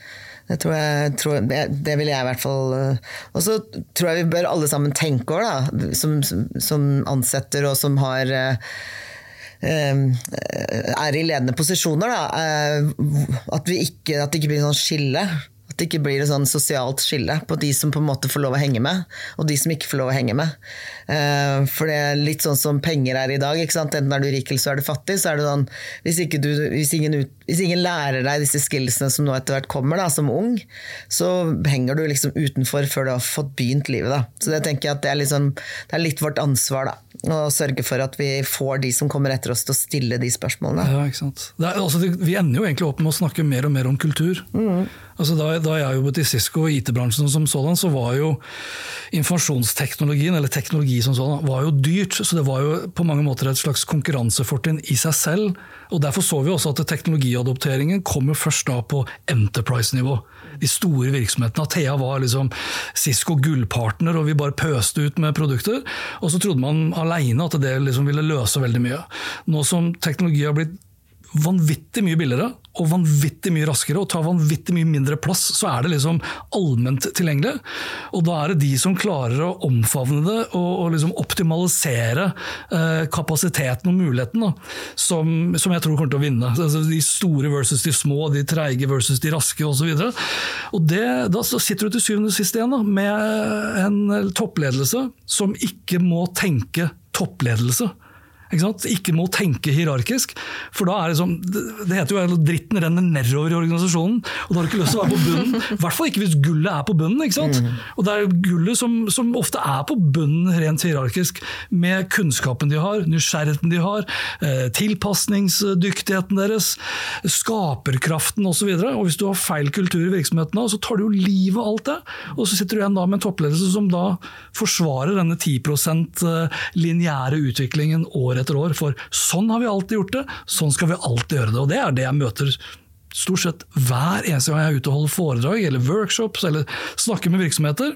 Det, jeg, tror, det, det, vil jeg i hvert fall eh, Og så tror jeg vi bør alle sammen tenke over, da, som, som ansetter og som har er i ledende posisjoner, da, at, ikke, at det ikke blir sånn skille det ikke blir et sånn sosialt skille på de som på en måte får lov å henge med, og de som ikke får lov å henge med. Eh, for det er litt sånn som penger er i dag. Enten er du rik eller så er du fattig. så er det sånn, Hvis, du, hvis, ingen, hvis ingen, lærer deg disse skillsene som nå etter hvert kommer, da, som ung, så henger du liksom utenfor før du har fått begynt livet. Da. Så det tenker jeg at det er, liksom, det er litt vårt ansvar. da og sørge for at vi får de som kommer etter oss til å stille de spørsmålene. Ja, ikke sant. Er, altså, vi ender jo egentlig opp med å snakke mer og mer om kultur. Mm. Altså, da, da, jeg jobbet i Cisco og IT-bransjen som sådan, så var jo informasjonsteknologien, eller teknologi som sådan, var jo dyrt. Så det var jo på mange måter et slags konkurransefortrinn i seg selv. Og Derfor så vi også at teknologiadopteringen kom jo først da på enterprise-nivå de store virksomhetene. Athea var liksom Cisco gullpartner, og vi bare pøste ut med produkter. Og så trodde man aleine at det liksom ville løse veldig mye. Nå som teknologi har blitt vanvittig mye billigere og vanvittig mye raskere og tar vanvittig mye mindre plass, så er det liksom allment tilgjengelig. Og da er det de som klarer å omfavne det og, og liksom optimalisere eh, kapasiteten og muligheten, da, som, som, jeg tror kommer til å vinne. Altså, de store versus de små, de treige versus de raske osv. Da sitter du til syvende og sist igjen da, med en toppledelse som ikke må tenke toppledelse. Ikke, ikke, må tenke hierarkisk. For da er det sånn Det heter jo dritten renner nedover i organisasjonen, og da har du ikke lyst til å være på bunnen. I hvert fall ikke hvis gullet er på bunnen. ikke sant? Og det er gullet som, som, ofte er på bunnen rent hierarkisk, med kunnskapen de har, nysgjerrigheten de har, eh, tilpasningsdyktigheten deres, skaperkraften osv. Og, så og hvis du har feil kultur i virksomheten, så tar du jo livet av alt det. Og så sitter du igjen da med en toppledelse som da forsvarer denne 10 eh, lineære utviklingen år år etter år. For sånn har vi alltid gjort det, sånn skal vi alltid gjøre det. Og det er det jeg møter stort sett hver eneste gang jeg er ute og holder foredrag eller workshops eller snakker med virksomheter.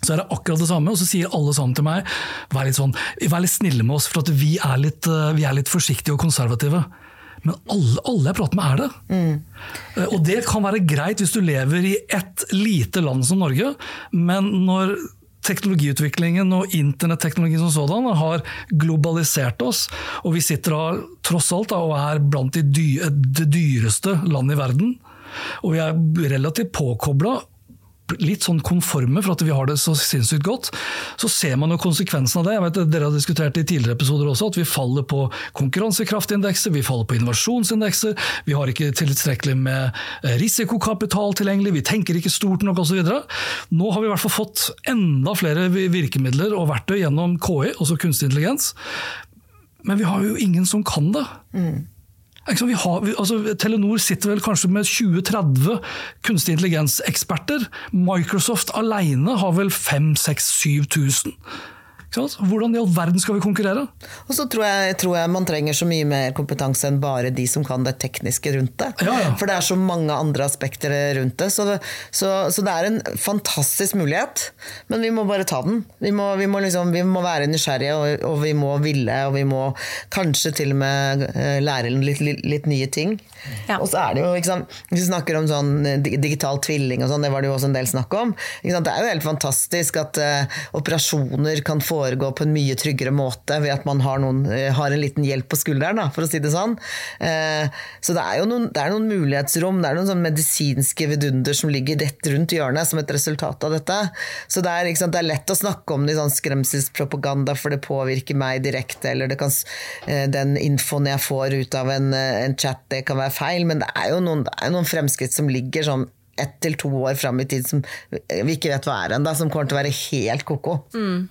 Så er det akkurat det samme, og så sier alle sammen til meg vær litt, sånn, vær litt snille med oss, for at vi er litt, eh, vi er litt forsiktige og konservative. Men alle, alle, jeg prater med, er det. Mm. Og det kan være greit hvis du lever i et lite land som Norge, men når teknologiutviklingen og internetteknologien som sådan har globalisert oss. Og vi sitter da tross alt da, og er blant de dy det dyreste landet i verden. Og vi er relativt påkobla litt sånn konforme for at vi har det så sinnssykt godt, så ser man jo konsekvensen av det. Jeg vet Dere har diskutert i tidligere episoder også, at vi faller på konkurransekraftindekser, vi faller på innovasjonsindekser, vi har ikke tilstrekkelig med eh, risikokapital tilgjengelig, vi tenker ikke stort nok osv. Nå har vi i hvert fall fått enda flere virkemidler og verktøy gjennom KI, altså kunstig intelligens, men vi har jo ingen som kan det. Mm. Har, altså, Telenor sitter vel kanskje med 20-30 kunstig intelligens-eksperter. Microsoft alene har vel 5000-7000. Hvordan i all verden skal vi konkurrere? Og så tror jeg, tror jeg, man trenger så mye mer kompetanse enn bare de som kan det tekniske rundt det. Ja, ja. For det er så mange andre aspekter rundt det. Så, det. så, så, det er en fantastisk mulighet, men vi må bare ta den. Vi må, vi må, liksom, vi må være nysgjerrige, og, og, vi må ville, og vi må kanskje til og med eh, lære litt, litt, litt nye ting. Ja. Og så er det jo, ikke sant, Hvis vi snakker om sånn eh, digital tvilling, og sånn, det var det jo også en del snakk om. Det er jo helt fantastisk at uh, operasjoner kan få foregå på en mye tryggere måte ved at man har, noen, eh, har en liten hjelp på skulderen, da, for å si det sånn. Eh, så det er jo noen, er noen mulighetsrom, det er noen sånn medisinske vidunder som ligger rett rundt hjørnet som et resultat av dette. Så det er, sant, det er lett å snakke om det i sånn skremselspropaganda, for det påvirker meg direkte, eller kan, eh, den infoen jeg får ut av en, en, chat, det kan være feil, men det er jo noen, er noen fremskritt som ligger sånn ett til to år fram i tid som vi ikke vet hva er ennå, som kommer til å være helt ko-ko. Mm.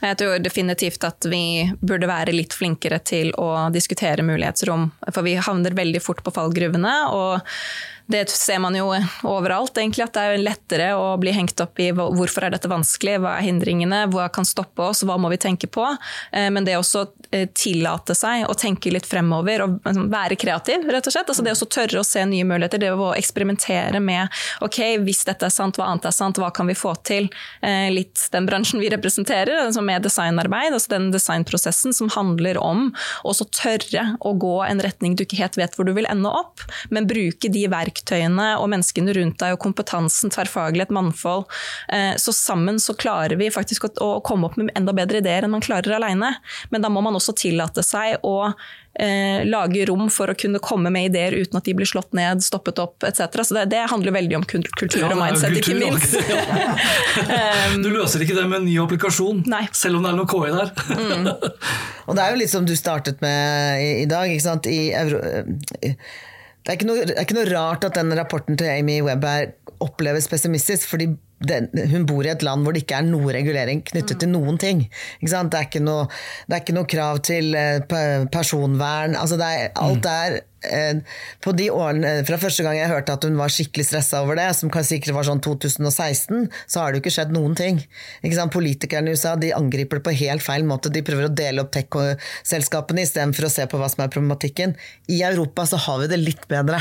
Jeg tror definitivt at vi burde være litt flinkere til å diskutere mulighetsrom. For vi havner veldig fort på fallgruvene. og det ser man jo overalt, egentlig, at det er lettere å bli hengt opp i hvorfor er dette vanskelig, hva er hindringene, hva kan stoppe oss, hva må vi tenke på. Eh, men det å eh, tillate seg å tenke litt fremover og liksom, være kreativ, rett og slett. Altså det å tørre å se nye muligheter, det å eksperimentere med ok, hvis dette er sant, hva annet er sant, hva kan vi få til? Eh, litt den bransjen vi representerer, altså med designarbeid, altså den designprosessen som handler om å tørre å gå en retning du ikke helt vet hvor du vil ende opp, men bruke de verktøyene og menneskene rundt deg og kompetansen, tverrfaglighet, mannfold. Eh, så sammen så klarer vi faktisk å komme opp med enda bedre ideer enn man klarer alene. Men da må man også tillate seg å eh, lage rom for å kunne komme med ideer uten at de blir slått ned, stoppet opp etc. Så det, det, handler veldig om kultur og mindset, kultur, ikke minst. (laughs) um, (laughs) du løser ikke det med en ny applikasjon, nei. selv om det er noe KI der. mm. Og det er jo litt som du startet med i, i dag. ikke sant? I Euro det er, ikke noe, det er ikke noe rart at den rapporten til Amy Webb er oppleves pessimistisk, fordi den, hun bor i et land hvor det ikke er noe regulering knyttet til noen ting. Det er, noe, det, er ikke noe, krav til eh, personvern. Altså er, alt er Eh, på de årene, Fra første gang jeg hørte at hun var skikkelig stressa over det, som sikkert var sånn 2016, så har det jo ikke skjedd noen ting. Politikerne i USA de angriper det på helt feil måte. De prøver å dele opp tech-selskapene istedenfor å se på hva som er problematikken. I Europa så har vi det litt bedre.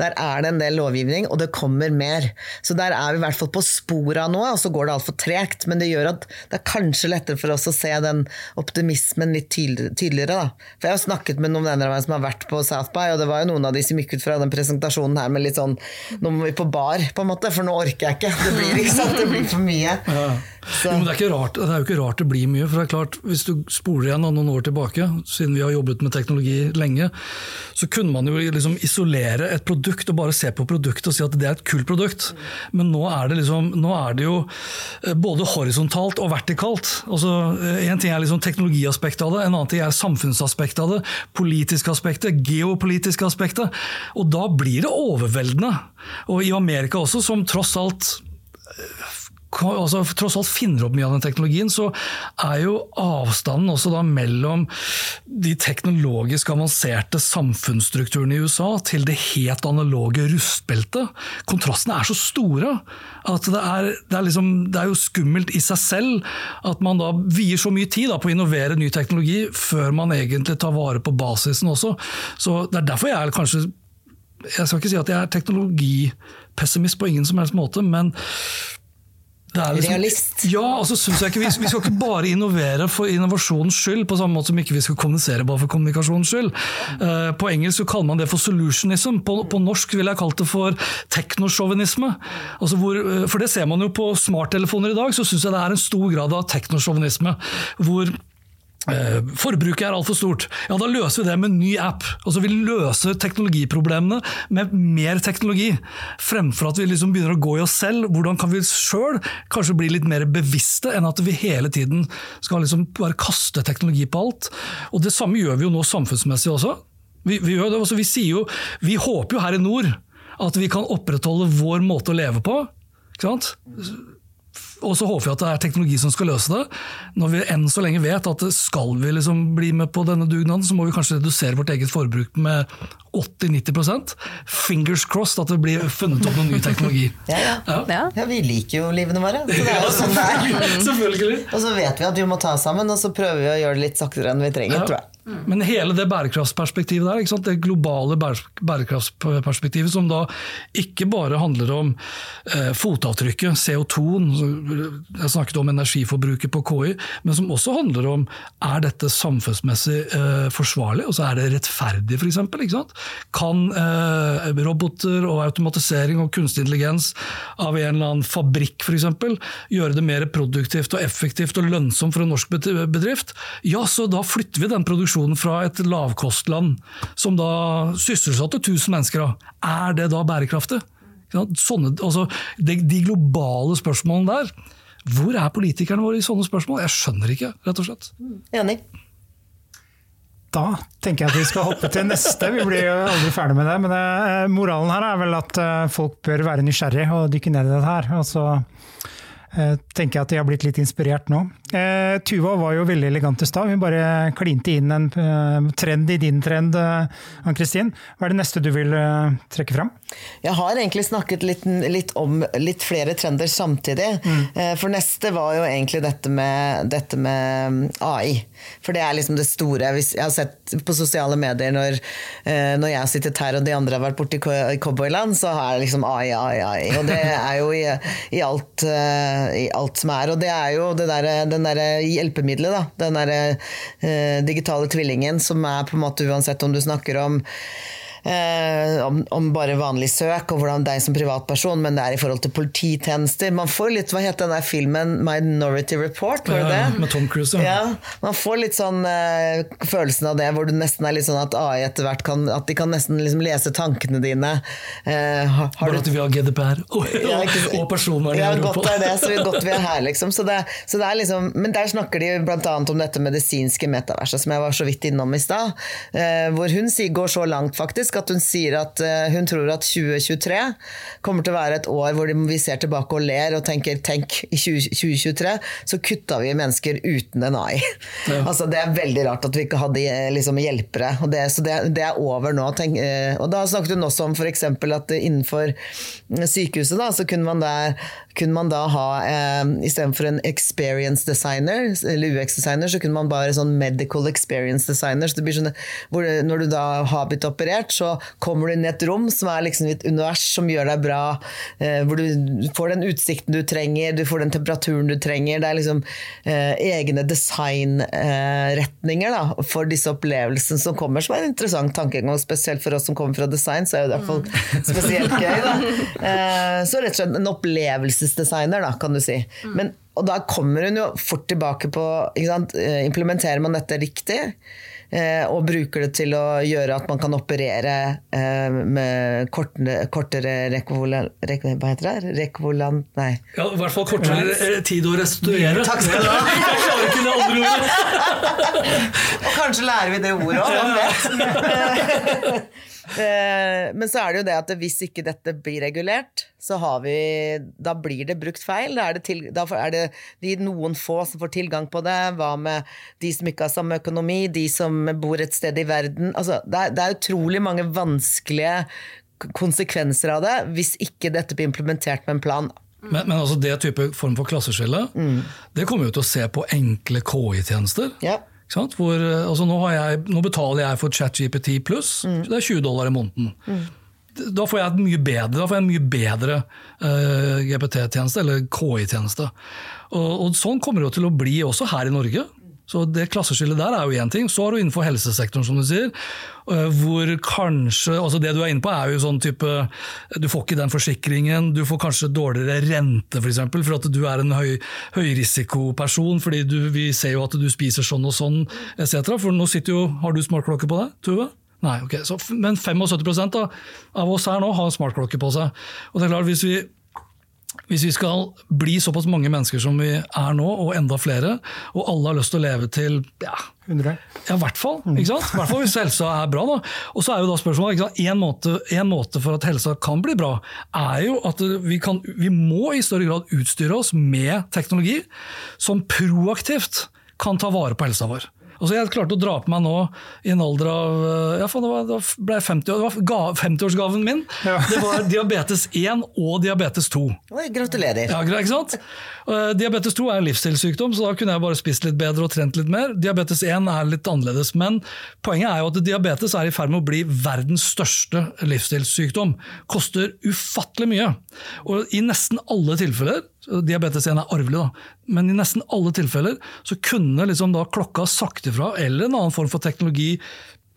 Der er det en del lovgivning, og det kommer mer. Så der er vi i hvert fall på sporet av noe, og så går det altfor tregt. Men det gjør at det er kanskje lettere for oss å se den optimismen litt tydeligere. Da. For jeg har snakket med noen venner av meg som har vært på South by, og det var jo noen av de som gikk ut fra den presentasjonen her med litt sånn Nå må vi på bar, på en måte, for nå orker jeg ikke. Det blir, ikke sant? Det blir for mye. Ja. Jo, det, er rart, det, er jo ikke rart det blir mye. for det er klart, Hvis du spoler igjen noen år tilbake, siden vi har jobbet med teknologi lenge, så kunne man jo liksom isolere et produkt og bare se på produktet og si at det er et kult produkt. Men nå er det, liksom, nå er det jo eh, både horisontalt og vertikalt. Altså, eh, en ting er liksom teknologiaspektet av det, en annen ting er samfunnsaspektet av det, politiske aspektet, geopolitiske aspektet. Og da blir det overveldende. Og i Amerika også, som tross alt altså, tross alt finner opp mye av den teknologien, så er jo avstanden også da mellom de teknologisk avanserte samfunnsstrukturene i USA til det helt analoge rustbeltet Kontrastene er så store at det er, det er, liksom, det er jo skummelt i seg selv at man da vier så mye tid da, på å innovere ny teknologi før man egentlig tar vare på basisen også. Så Det er derfor jeg er kanskje Jeg skal ikke si at jeg er teknologipessimist på ingen som helst måte, men Liksom, Realist. Ja, altså synes jeg ikke, vi, vi, skal ikke bare innovere for innovasjonens skyld, på samme måte som ikke vi skal kommunisere bare for kommunikasjonens skyld. Uh, på engelsk så kaller man det for solutionism. På, på norsk ville jeg kalt det for teknosjåvinisme. Altså uh, for det ser man jo på smarttelefoner i dag, så syns jeg det er en stor grad av teknosjåvinisme. Hvor Eh, forbruket er altfor stort. Ja, Da løser vi det med en ny app. Altså Vi løser teknologiproblemene med mer teknologi. Fremfor at vi liksom begynner å gå i oss selv. Hvordan kan vi sjøl kanskje bli litt mer bevisste, enn at vi hele tiden skal liksom bare kaste teknologi på alt. Og Det samme gjør vi jo nå samfunnsmessig også. Vi, vi, det, altså, vi, jo, vi håper jo her i nord at vi kan opprettholde vår måte å leve på. Ikke sant? Og så håper vi at det er teknologi som skal løse det. Når vi enn så lenge vet at skal vi liksom bli med på denne dugnaden, så må vi kanskje redusere vårt eget forbruk med 80-90% Fingers crossed at det blir funnet opp noen ny teknologi. (laughs) Ja, ja. ja. ja vi liker jo livene våre. Så det er jo sånn det er. Selvfølgelig. Og så vet vi at vi må ta sammen, og så prøver vi å gjøre det litt saktere enn vi trenger, tror jeg. Men hele det bærekraftsperspektivet der, det globale bærekraftsperspektivet som da ikke bare handler om eh, fotavtrykket, CO2-en, jeg snakket om energiforbruket på KI, men som også handler om er dette samfunnsmessig eh, forsvarlig, så er det rettferdig f.eks. Kan eh, roboter og automatisering og kunstig intelligens av en eller annen fabrikk f.eks. gjøre det mer produktivt og effektivt og lønnsomt for en norsk bedrift? Ja, så da flytter vi den produksjonen produksjon fra et lavkostland som da sysselsatte 1000 mennesker, er det da bærekraftig? Sånne, altså, de, de, globale spørsmålene der. Hvor er politikerne våre i sånne spørsmål? Jeg skjønner ikke, rett og slett. Enig. Da tenker jeg at vi skal hoppe til neste. Vi blir jo aldri ferdig med det. Men det, eh, moralen her er vel at eh, folk bør være nysgjerrig og dykke ned i dette her. Og så eh, tenker jeg at de har blitt litt inspirert nå. Eh, Tuva var jo veldig elegant i stad. Hun bare klinte inn en uh, trend i din trend, uh, Ann-Kristin. Hva er det neste du vil trekke fram? Jeg har egentlig snakket litt, litt om litt flere trender samtidig. Mm. for neste var jo egentlig dette med, dette med mm, AI. For det er liksom det store. Jeg har sett på sosiale medier når, når jeg har sittet her og de andre har vært borte i cowboyland, så er det liksom AI, AI, AI. Og det er jo i, i, alt, i alt som er. Og det er jo det der, den derre hjelpemiddelet, da. Den derre eh, digitale tvillingen som er på en måte uansett om du snakker om eh, om, om, bare vanlig søk, og hvordan deg som privatperson, men det er i forhold til polititjenester. Man får litt Hva het den der filmen 'Minority Report'? var det det? ja. Med Tom Cruise, ja. ja. Man får litt sånn eh, følelsen av det, hvor du nesten er litt sånn at AI etter hvert kan At de kan nesten liksom lese tankene dine. Eh, har, har bare at vi har GDPR og, ja, og, Europa. personvernet ja, godt er det, så godt vi er her, liksom. Så det, så det er liksom men der snakker de bl.a. om dette medisinske metaverset, som jeg var så vidt innom i stad. Eh, hvor hun går så langt faktisk at hun sier at eh, hun tror at 2023 kommer til å være et år hvor vi ser tilbake og ler og tenker tenk, i 2023 så kutta vi mennesker uten en AI. Ja. (laughs) altså, det er veldig rart at vi ikke hadde eh, liksom, hjelpere. Og det, så det, det, er over nå. Tenk, og da snakket hun også om f.eks. at innenfor sykehuset da, så kunne man, der, kunne man da ha eh, istedenfor en experience designer, eller UX-designer, så kunne man bare sånn medical experience designer. Så det blir sånn, hvor, når du da har blitt operert, så kommer du inn i et rom som er liksom et univers som gjør deg bra. Eh, hvor du får den utsikten du trenger, du får den temperaturen du trenger. Det er liksom eh, egne designretninger eh, for disse opplevelsene som kommer, som er en interessant tankegang. Spesielt for oss som kommer fra design, så er det i hvert fall mm. (laughs) spesielt gøy. Eh, så rett og slett en opplevelsesdesigner, da, kan du si. Men og da kommer hun jo fort tilbake på eh, Implementerer man dette riktig? Eh, og bruker det til å gjøre at man kan operere eh, med kortere, kortere rekvolan... Rek, hva heter det? Rekvolan... Nei. Ja, I hvert fall kortere tid å restituere. Takk skal du ha! (laughs) Jeg klarer ikke det andre ordet. og kanskje lærer vi det ordet òg, hvem vet? (laughs) Eh, men så er det jo det at hvis ikke dette blir regulert, så har vi Da blir det brukt feil. Da er det, til, da er det de noen få som får tilgang på det. Hva med de som ikke har samme økonomi, de som bor et sted i verden? Altså, det, er, det er utrolig mange vanskelige konsekvenser av det hvis ikke dette blir implementert med en plan. Men, men altså det type form for klasseskille, mm. det kommer vi til å se på enkle KI-tjenester. Ja. Hvor, eh, altså nå, jeg, nå, betaler jeg for ChatGPT pluss, mm. det er 20 dollar i måneden. Mm. Da får jeg, mye bedre, da får jeg en mye bedre uh, eh, GPT-tjeneste, eller KI-tjeneste. Og, og, Sånn kommer det til å bli også her i Norge. Så det Klasseskillet der er jo én ting. Så har du innenfor helsesektoren, som du sier, eh, hvor kanskje altså Det du er inne på, er jo sånn type Du får ikke den forsikringen, du får kanskje dårligere rente, f.eks., for, eksempel, for at du er en høy, høyrisikoperson, fordi du, vi ser jo at du spiser sånn og sånn, etc. For nå sitter jo Har du smartklokke på deg, Tuve? Nei, ok. Så, men 75 da, av oss her nå har smartklokke på seg. Og det er klart, hvis vi hvis vi skal bli såpass mange mennesker som vi er nå, og enda flere, og alle har lyst til å leve til ja, 100? Ja, i hvert fall. ikke sant? I hvert fall hvis (laughs) helsa er bra. da. Og så er jo da spørsmålet, en måte, en måte, for at helsa kan bli bra, er jo at vi, kan, vi må i større grad utstyre oss med teknologi som proaktivt kan ta vare på helsa vår. Altså jeg klarte å dra på meg nå i en alder av ja, faen, det, var, det ble 50 år, det var 50-årsgaven min. Ja. Det var (laughs) diabetes 1 og diabetes 2. Oi, gratulerer. Ja, ikke sant? Uh, diabetes 2 er en livsstilssykdom, så da kunne jeg bare spist litt bedre og trent litt mer. Diabetes 1 er litt annerledes, men poenget er jo at diabetes er i ferd med å bli verdens største livsstilssykdom. Koster ufattelig mye. Og i nesten alle tilfeller Diabetes 1 er arvelig, da. Men i nesten alle tilfeller så kunne liksom da klokka sagt ifra, eller en annen form for teknologi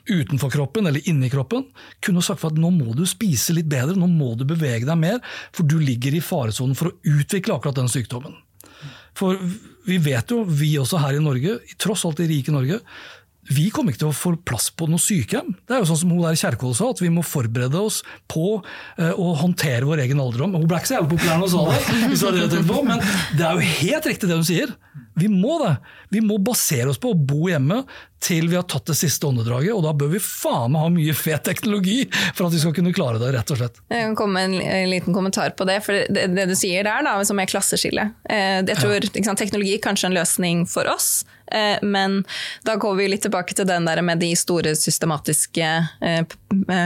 utenfor kroppen eller inni kroppen, kunne sagt at nå må du spise litt bedre, nå må du bevege deg mer, for du ligger i faresonen for å utvikle akkurat den sykdommen. For vi vet jo, vi også her i Norge, tross alt i rike Norge, vi kommer ikke til å få plass på noe sykehjem. Det er jo sånn som hun der Kjerkol sa, at vi må forberede oss på uh, å håndtere vår egen alderdom. Hun ble ikke så jævlig populær når hun sa det, hvis det men det er jo helt riktig det hun sier. Vi må det. Vi må basere oss på å bo hjemme til vi har tatt det siste åndedraget, og da bør vi faen meg ha mye fet teknologi for at vi skal kunne klare det, rett og slett. Jeg kan komme med en, liten kommentar på det, for det, det du sier der, da, som er klasseskille. Eh, jeg tror ja. Teknologi er kanskje en løsning for oss, eh, men da går vi litt tilbake til den der med de store systematiske,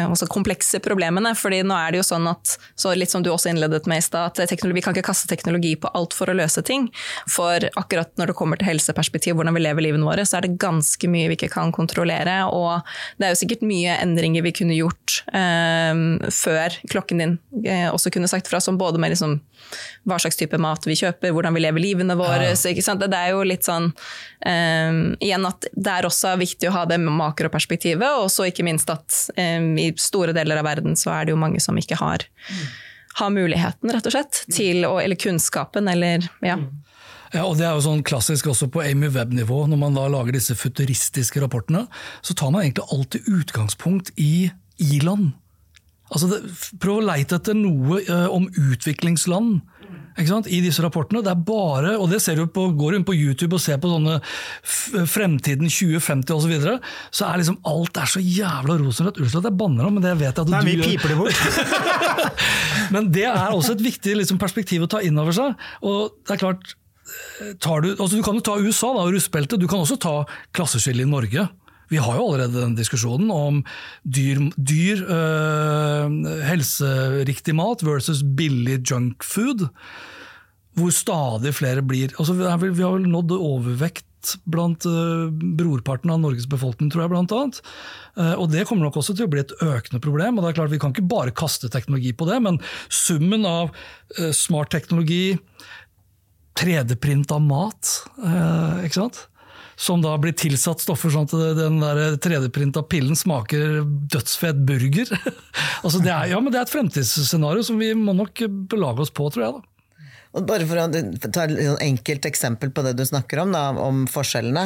også komplekse problemene. fordi nå er det jo sånn at, så litt som du også innledet med i stad, at vi kan ikke kaste teknologi på alt for å løse ting. For akkurat når det kommer til helseperspektiv, hvordan vi lever livet våre, så er det ganske mye vi ikke kan kontrollere. Og det er jo sikkert mye endringer vi kunne gjort eh, før klokken din eh, også kunne sagt fra, som både med liksom, hva slags type mat vi kjøper, hvordan vi lever livene våre. Ja. Det, det er jo litt sånn eh, Igjen at det er også viktig å ha det makroperspektivet, og så ikke minst at eh, i store deler av verden så er det jo mange som ikke har, har muligheten, rett og slett, til å, eller kunnskapen, eller ja. Ja, og Det er jo sånn klassisk også på Amy Webb-nivå. Når man da lager disse futuristiske rapportene, så tar man egentlig alltid utgangspunkt i i-land. Altså det, prøv å leite etter noe uh, om utviklingsland i disse rapportene. Det er bare, og det ser du på, Går du inn på YouTube og ser på sånne Fremtiden 2050 osv., så, videre, så er liksom alt er så jævla rosenrødt. Unnskyld at jeg banner om, men det vet jeg at Nei, du vi piper det bort. (laughs) men det er også et viktig liksom, perspektiv å ta inn over seg. og det er klart, du, altså du kan jo ta USA da, og russbeltet, du kan også ta klasseskillet i Norge. Vi har jo allerede den diskusjonen om dyr, dyr øh, helseriktig mat versus billig junkfood. Hvor stadig flere blir altså Vi har vel nådd overvekt blant øh, brorparten av Norges befolkning, tror jeg. Blant annet. Uh, og Det kommer nok også til å bli et økende problem. og det er klart Vi kan ikke bare kaste teknologi på det, men summen av øh, smart teknologi, 3D-print av mat, ikke sant? som da blir tilsatt stoffer sånn at den 3D-printa pillen smaker dødsfet burger. (laughs) altså det er, ja, men det er et fremtidsscenario som vi må nok belage oss på, tror jeg. da. Og bare for å ta et enkelt eksempel på det du snakker om, da, om forskjellene.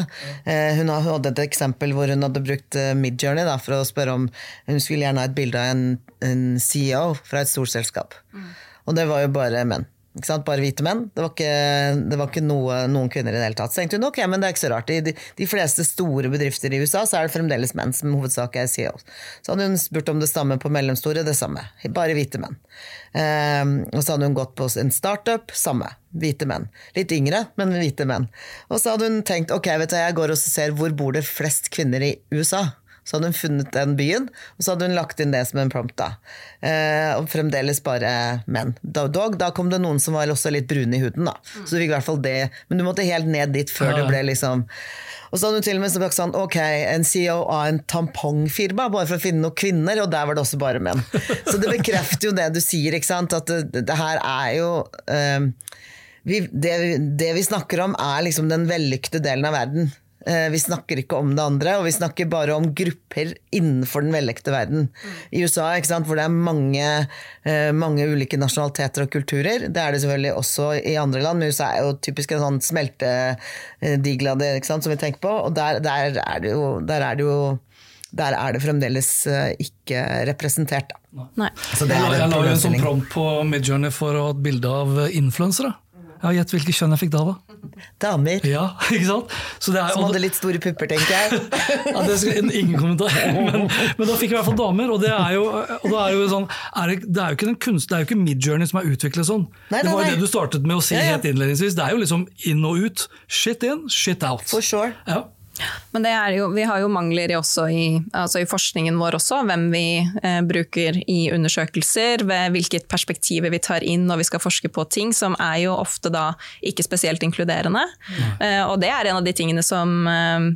Eh, hun hadde et eksempel hvor hun hadde brukt eh, Midjourney da, for å spørre om Hun skulle gjerne ha et bilde av en, en CEO fra et stort selskap. Mm. Og det var jo bare menn. Bare hvite menn. Det var ikke, det var ikke noe, noen kvinner i det hele tatt. Så tenkte hun ok, men det er ikke så rart. I de, de, fleste store bedrifter i USA så er det fremdeles menn som hovedsak er CEOs. Så hadde hun spurt om det samme på mellomstore, det samme. Bare hvite menn. Um, og så hadde hun gått på en startup, samme. Hvite menn. Litt yngre, men hvite menn. Og så hadde hun tenkt ok, vet du, jeg går og ser hvor bor det flest kvinner i USA. Så hadde hun funnet den byen, og så hadde hun lagt inn det som en prompt. da. Eh, og fremdeles bare menn. Dog, da kom det noen som var også litt brune i huden, da. Så du fikk i hvert fall det. Men du måtte helt ned dit før ja. det ble liksom og så hadde hun til og med sagt sånn, ok, en CEO av en tampongfirma, bare for å finne noen kvinner, og der var det også bare menn. Så det bekrefter jo det du sier, ikke sant, at det, det her er jo eh, vi, det, det, vi snakker om, er liksom den vellykkede delen av verden. Eh, vi snakker ikke om det andre, og vi snakker bare om grupper innenfor den velekte verden. I USA, hvor det er mange, eh, mange, ulike nasjonaliteter og kulturer. Det er det selvfølgelig også i andre land, men USA er jo typisk en sånn smeltediglade som vi tenker på. Og der, der, er det jo, der er det jo der er det fremdeles eh, ikke representert. Nei. jeg la jo en sånn prompt på Midjourney for å ha et bilde av influensere. Ja, Gjett hvilket kjønn jeg fikk da, da? Damer. Ja, (laughs) ikke sant? Er, Som hadde litt store pupper, tenker jeg. (laughs) ja, det skal, Ingen kommentar. (laughs) Men, men, da fikk jeg i hvert fall damer. Og det er jo, og er jo sånn, er det, det, er jo ikke den kunst, det er jo ikke Midjourney som er utviklet sånn. Nei, nei, det var jo det du startet med å si ja, ja. helt innledningsvis. Det er jo liksom inn og ut. Shit in, shit out. For sure. Ja. Men jo, vi har jo mangler også i, altså i, forskningen vår også, hvem vi eh, bruker i undersøkelser, hvilket perspektiv vi tar inn når vi skal forske på ting, som er jo ofte da ikke spesielt inkluderende. Eh, og det er en av de tingene som eh,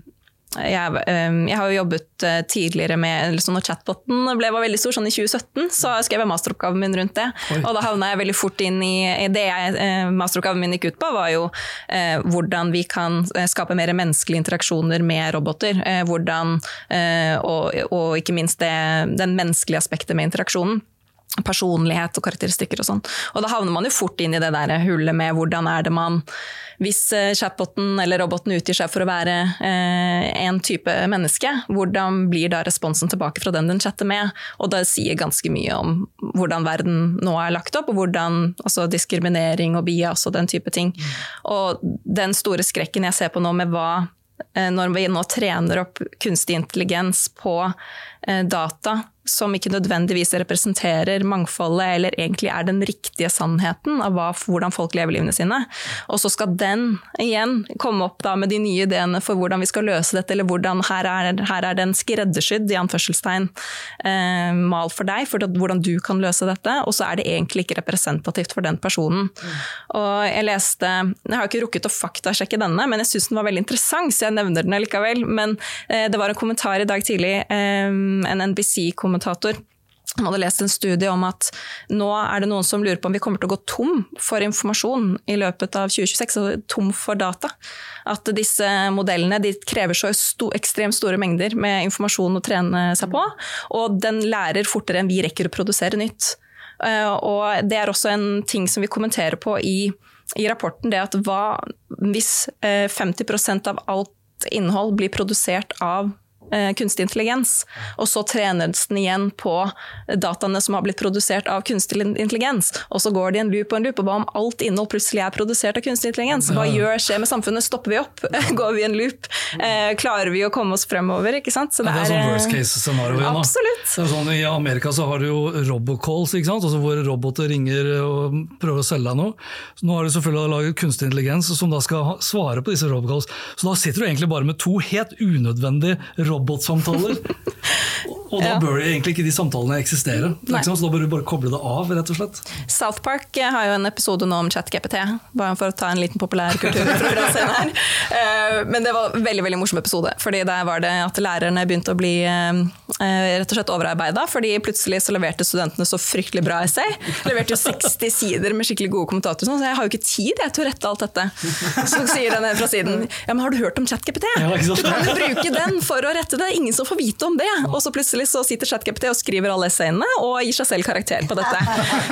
jeg, ehm, jeg, har jo jobbet eh, tidligere med liksom Når chatboten ble, var veldig stor, sånn i 2017, så skrev jeg masteroppgaven min rundt det. Oi. Og da havna jeg veldig fort inn i, det jeg, eh, masteroppgaven min gikk ut på, var jo eh, hvordan vi kan eh, skape mer menneskelige interaksjoner med roboter. Eh, hvordan, eh, og, og, ikke minst det, den menneskelige aspektet med interaksjonen personlighet og karakteristikker og sånn. Og da havner man jo fort inn i det der hullet med hvordan er det man Hvis eh, chatboten eller roboten utgir seg for å være eh, en type menneske, hvordan blir da responsen tilbake fra den den chatter med? Og det sier ganske mye om hvordan verden nå er lagt opp, og hvordan altså diskriminering og bias og den type ting. Og den store skrekken jeg ser på nå med hva eh, når vi nå trener opp kunstig intelligens på eh, data som ikke nødvendigvis representerer mangfoldet eller egentlig er den riktige sannheten av hva, hvordan folk lever livene sine. Og så skal den igjen komme opp med de nye ideene for hvordan vi skal løse dette, eller hvordan her er, her er den skreddersydd i anførselstegn eh, mal for deg, for hvordan du kan løse dette, og så er det egentlig ikke representativt for den personen. Og jeg leste Jeg har ikke rukket å faktasjekke denne, men jeg syns den var veldig interessant, så jeg nevner den allikevel. Men eh, det var en kommentar i dag tidlig, eh, en NBC-kommentar kommentator han hadde lest en studie om at nå er det noen som lurer på om vi kommer til å gå tom for informasjon i løpet av 2026, altså tom for data. At disse modellene de krever så sto, ekstremt store mengder med informasjon å trene seg på, og den lærer fortere enn vi rekker å produsere nytt. Eh, og det er også en ting som vi kommenterer på i, i rapporten, det at hva hvis 50 eh, av alt innhold blir produsert av kunstig intelligens, og så trenes den igjen på dataene som har blitt produsert av kunstig intelligens. Og så går det i en loop og en loop, og hva om alt innhold plutselig er produsert av kunstig intelligens? Hva gjør, skjer med samfunnet? Stopper vi opp? (laughs) Går vi i en loop? Eh, klarer vi å komme oss fremover? Ikke sant? Så det, er, det er sånn worst case-scenario. Absolutt. Sånn, I Amerika så har du jo robocalls, ikke sant? Altså hvor roboter ringer og prøver å selge deg noe. Så nå har de selvfølgelig laget kunstig intelligens som da skal svare på disse robocalls. Så da sitter du egentlig bare med to helt unødvendige roboter robotsamtaler. Og da ja. bør egentlig ikke de samtalene eksistere. Så da bør du bare koble det av, rett og slett. South Park har jo en episode nå om ChatGPT, bare for å ta en liten populær kulturreferanse her. Eh, men det var en veldig veldig morsom episode. fordi Der var det at lærerne begynte å bli eh, rett og slett overarbeida. Fordi plutselig så leverte studentene så fryktelig bra essay. Leverte jo 60 sider med skikkelig gode kommentatorer. Så jeg har jo ikke tid jeg, til å rette alt dette. Så sier den fra siden ja, men har du hørt om ChatGPT? du kan jo bruke den for å rette det. Ingen som får vite om det. Og så plutselig så sitter ChatGPT og skriver alle essayene og gir seg selv karakter på dette.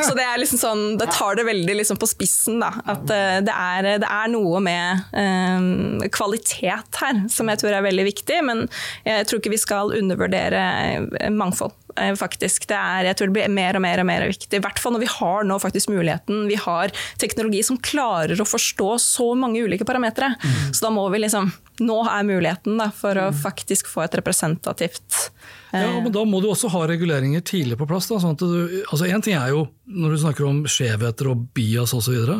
Så det er liksom sånn, det tar det veldig liksom på spissen. Da. At det, er, det, er, noe med um, kvalitet her som jeg tror er veldig viktig. Men jeg tror ikke vi skal undervurdere mangfold. Faktisk. Det er, jeg tror det blir mer og mer og mer viktig. I hvert fall når vi har nå faktisk muligheten. Vi har teknologi som klarer å forstå så mange ulike parametere. Mm. Så da må vi liksom Nå er muligheten da, for å faktisk få et representativt ja, eh, men Da må du også ha reguleringer tidlig på plass. Da, sånn du, altså en ting er jo, Når du snakker om skjevheter og bias osv., så, videre,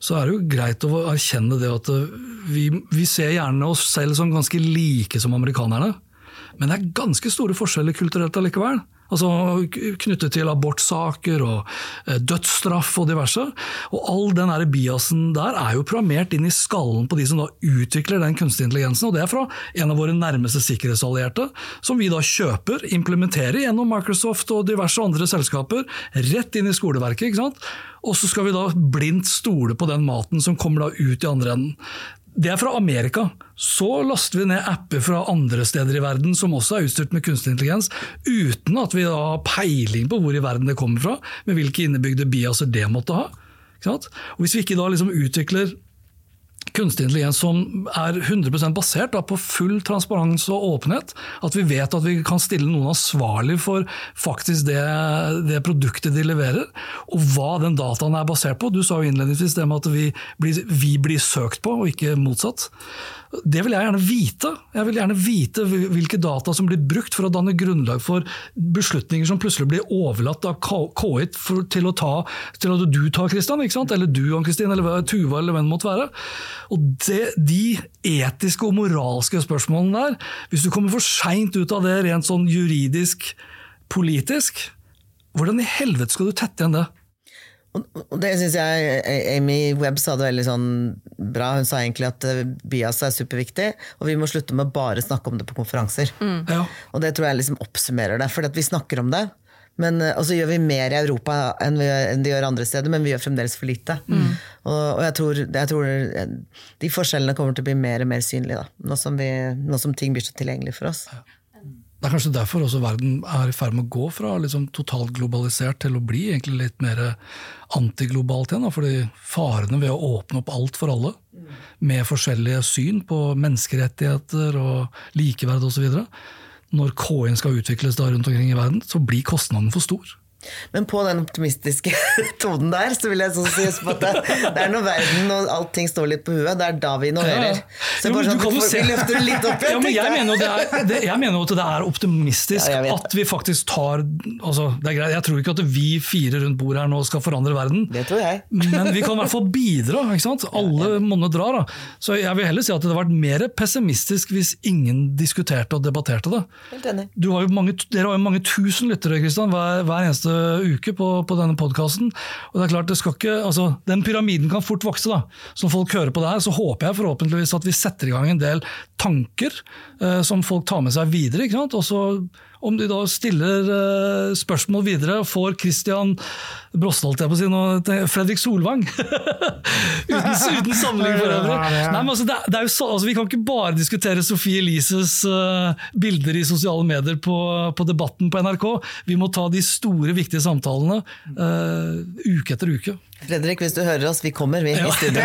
så er det jo greit å erkjenne det at eh, vi, vi ser gjerne oss selv som ganske like som amerikanerne. Men det er ganske store forskjeller kulturelt allikevel. Altså Knyttet til abortsaker og eh, dødsstraff og diverse. Og all den der biasen der er jo programmert inn i skallen på de som da utvikler den kunstige intelligensen. Og det er fra en av våre nærmeste sikkerhetsallierte, som vi da kjøper, implementerer gjennom Microsoft og diverse andre selskaper, rett inn i skoleverket. ikke sant? Og så skal vi da blindt stole på den maten som kommer da ut i andre enden. Det er fra Amerika. Så laster vi ned apper fra andre steder i verden som også er utstyrt med kunstig intelligens, uten at vi har peiling på hvor i verden det kommer fra, med hvilke innebygde biaser det måtte ha. Og hvis vi ikke da liksom utvikler kunstig intelligens som er 100 basert da, på full transparens og åpenhet. At vi vet at vi kan stille noen ansvarlig for faktisk det, det, produktet de leverer, og hva den dataen er basert på. Du sa jo innledningsvis det med at vi blir, vi blir søkt på, og ikke motsatt. Det vil jeg gjerne vite. Jeg vil gjerne vite hvilke data som blir brukt for å danne grunnlag for beslutninger som plutselig blir overlatt av KI til å ta, til at du tar, Christian, eller du, Ann-Kristin, eller Tuva, eller hvem det måtte være. Og det, De etiske og moralske spørsmålene der, hvis du kommer for seint ut av det rent sånn juridisk, politisk, hvordan i helvete skal du tette igjen det? Og det syns jeg Amy Webb sa det veldig sånn bra. Hun sa egentlig at eh, bias er superviktig, og vi må slutte med å bare snakke om det på konferanser. Mm. Ja. Og det tror jeg liksom oppsummerer det. For vi snakker om det, men, eh, og så gjør vi mer i Europa enn, vi, enn de gjør andre steder, men vi gjør fremdeles for lite. Mm. Og, og jeg, tror, jeg, tror, eh, de forskjellene kommer til å bli mer og mer synlige da, nå som, vi, nå som ting blir så tilgjengelig for oss. Ja. Det er kanskje derfor også verden er i ferd med å gå fra liksom totalt globalisert til å bli egentlig litt mer antiglobalt igjen. Fordi farene ved å åpne opp alt for alle, med forskjellige syn på menneskerettigheter og likeverd osv. Når KI-en skal utvikles da rundt omkring i verden, så blir kostnaden for stor. Men på den optimistiske (laughs) tonen der, så vil jeg sånn si at det, det, er når verden og allting står litt på huet, det er da vi innoverer. Så jo, sånn, vi løfter det litt opp igjen. Ja, jeg, mener det er, det, jeg mener jo at det er optimistisk ja, at vi faktisk tar altså, det er greit, Jeg tror ikke at vi fire rundt bordet her nå skal forandre verden, Det tror jeg. men vi kan i hvert fall bidra. ikke sant? Alle monner drar. Da. Så jeg vil heller si at det hadde vært mer pessimistisk hvis ingen diskuterte og debatterte det. Helt enig. Har mange, dere har jo mange tusen lyttere Kristian, hver, hver eneste uke på, på denne podkasten. Altså, den pyramiden kan fort vokse. da. Så når folk hører på det her, så håper jeg forhåpentligvis at vi setter i gang en del tanker eh, som folk tar med seg videre. Og så om de da stiller uh, spørsmål videre, får Christian Brosdal til å si noe Fredrik Solvang (laughs) uten, uten sammenligning for øvrig. Nei, men altså, det, det er jo så, altså, vi kan ikke bare diskutere Sofie Elises uh, bilder i sosiale medier på, på, Debatten på NRK. Vi må ta de store, viktige samtalene uh, uke etter uke. Fredrik, hvis du hører oss, vi kommer, vi, ja. i studio.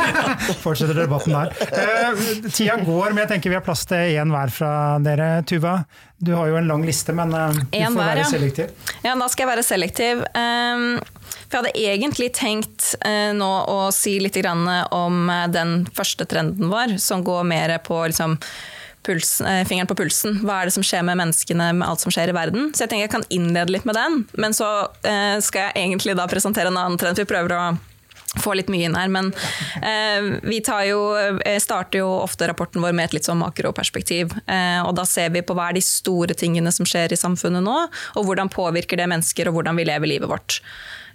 (laughs) Fortsetter debatten der. Uh, tida går, men jeg tenker vi har plass til én hver fra dere. Tuva, du har jo en lang liste, men uh, du får hver, være selektiv. Ja. ja, da skal jeg være selektiv. Um, for jeg hadde egentlig tenkt uh, nå å si litt om den første trenden vår, som går mer på liksom, puls, eh, fingeren på pulsen. Hva er det som skjer med menneskene med alt som skjer i verden? Så jeg tenker jeg kan innlede litt med den, men så eh, skal jeg egentlig da presentere en annen trend. Vi prøver å få litt mye inn her, men eh, vi jo, eh, starter jo ofte rapporten vår med et litt sånn makroperspektiv. Og da ser vi på hva er de store tingene som skjer i samfunnet nå, og hvordan påvirker det mennesker, og hvordan vi lever livet vårt.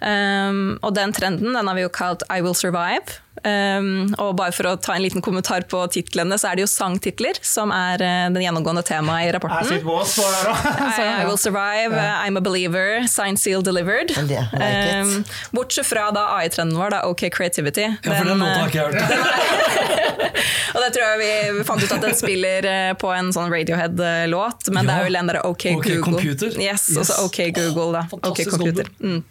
Um, og den trenden den har vi jo kalt I Will Survive. Um, og bare for å ta en liten kommentar på titlene, så er det jo sangtitler som er uh, den gjennomgående temaet i rapporten. (laughs) I, I Will Survive, yeah. I'm a Believer, Sign Seal Delivered. Um, bortsett fra da AI-trenden vår, da OK Creativity. Ja, for den, den låta har ikke jeg hørt. (laughs) og det tror jeg vi, vi, fant ut at den spiller uh, på en sånn Radiohead-låt, men ja. det er jo den derre OK, OK Google. Computer. Yes, yes. Og OK Google, da. OK Computer. Mm.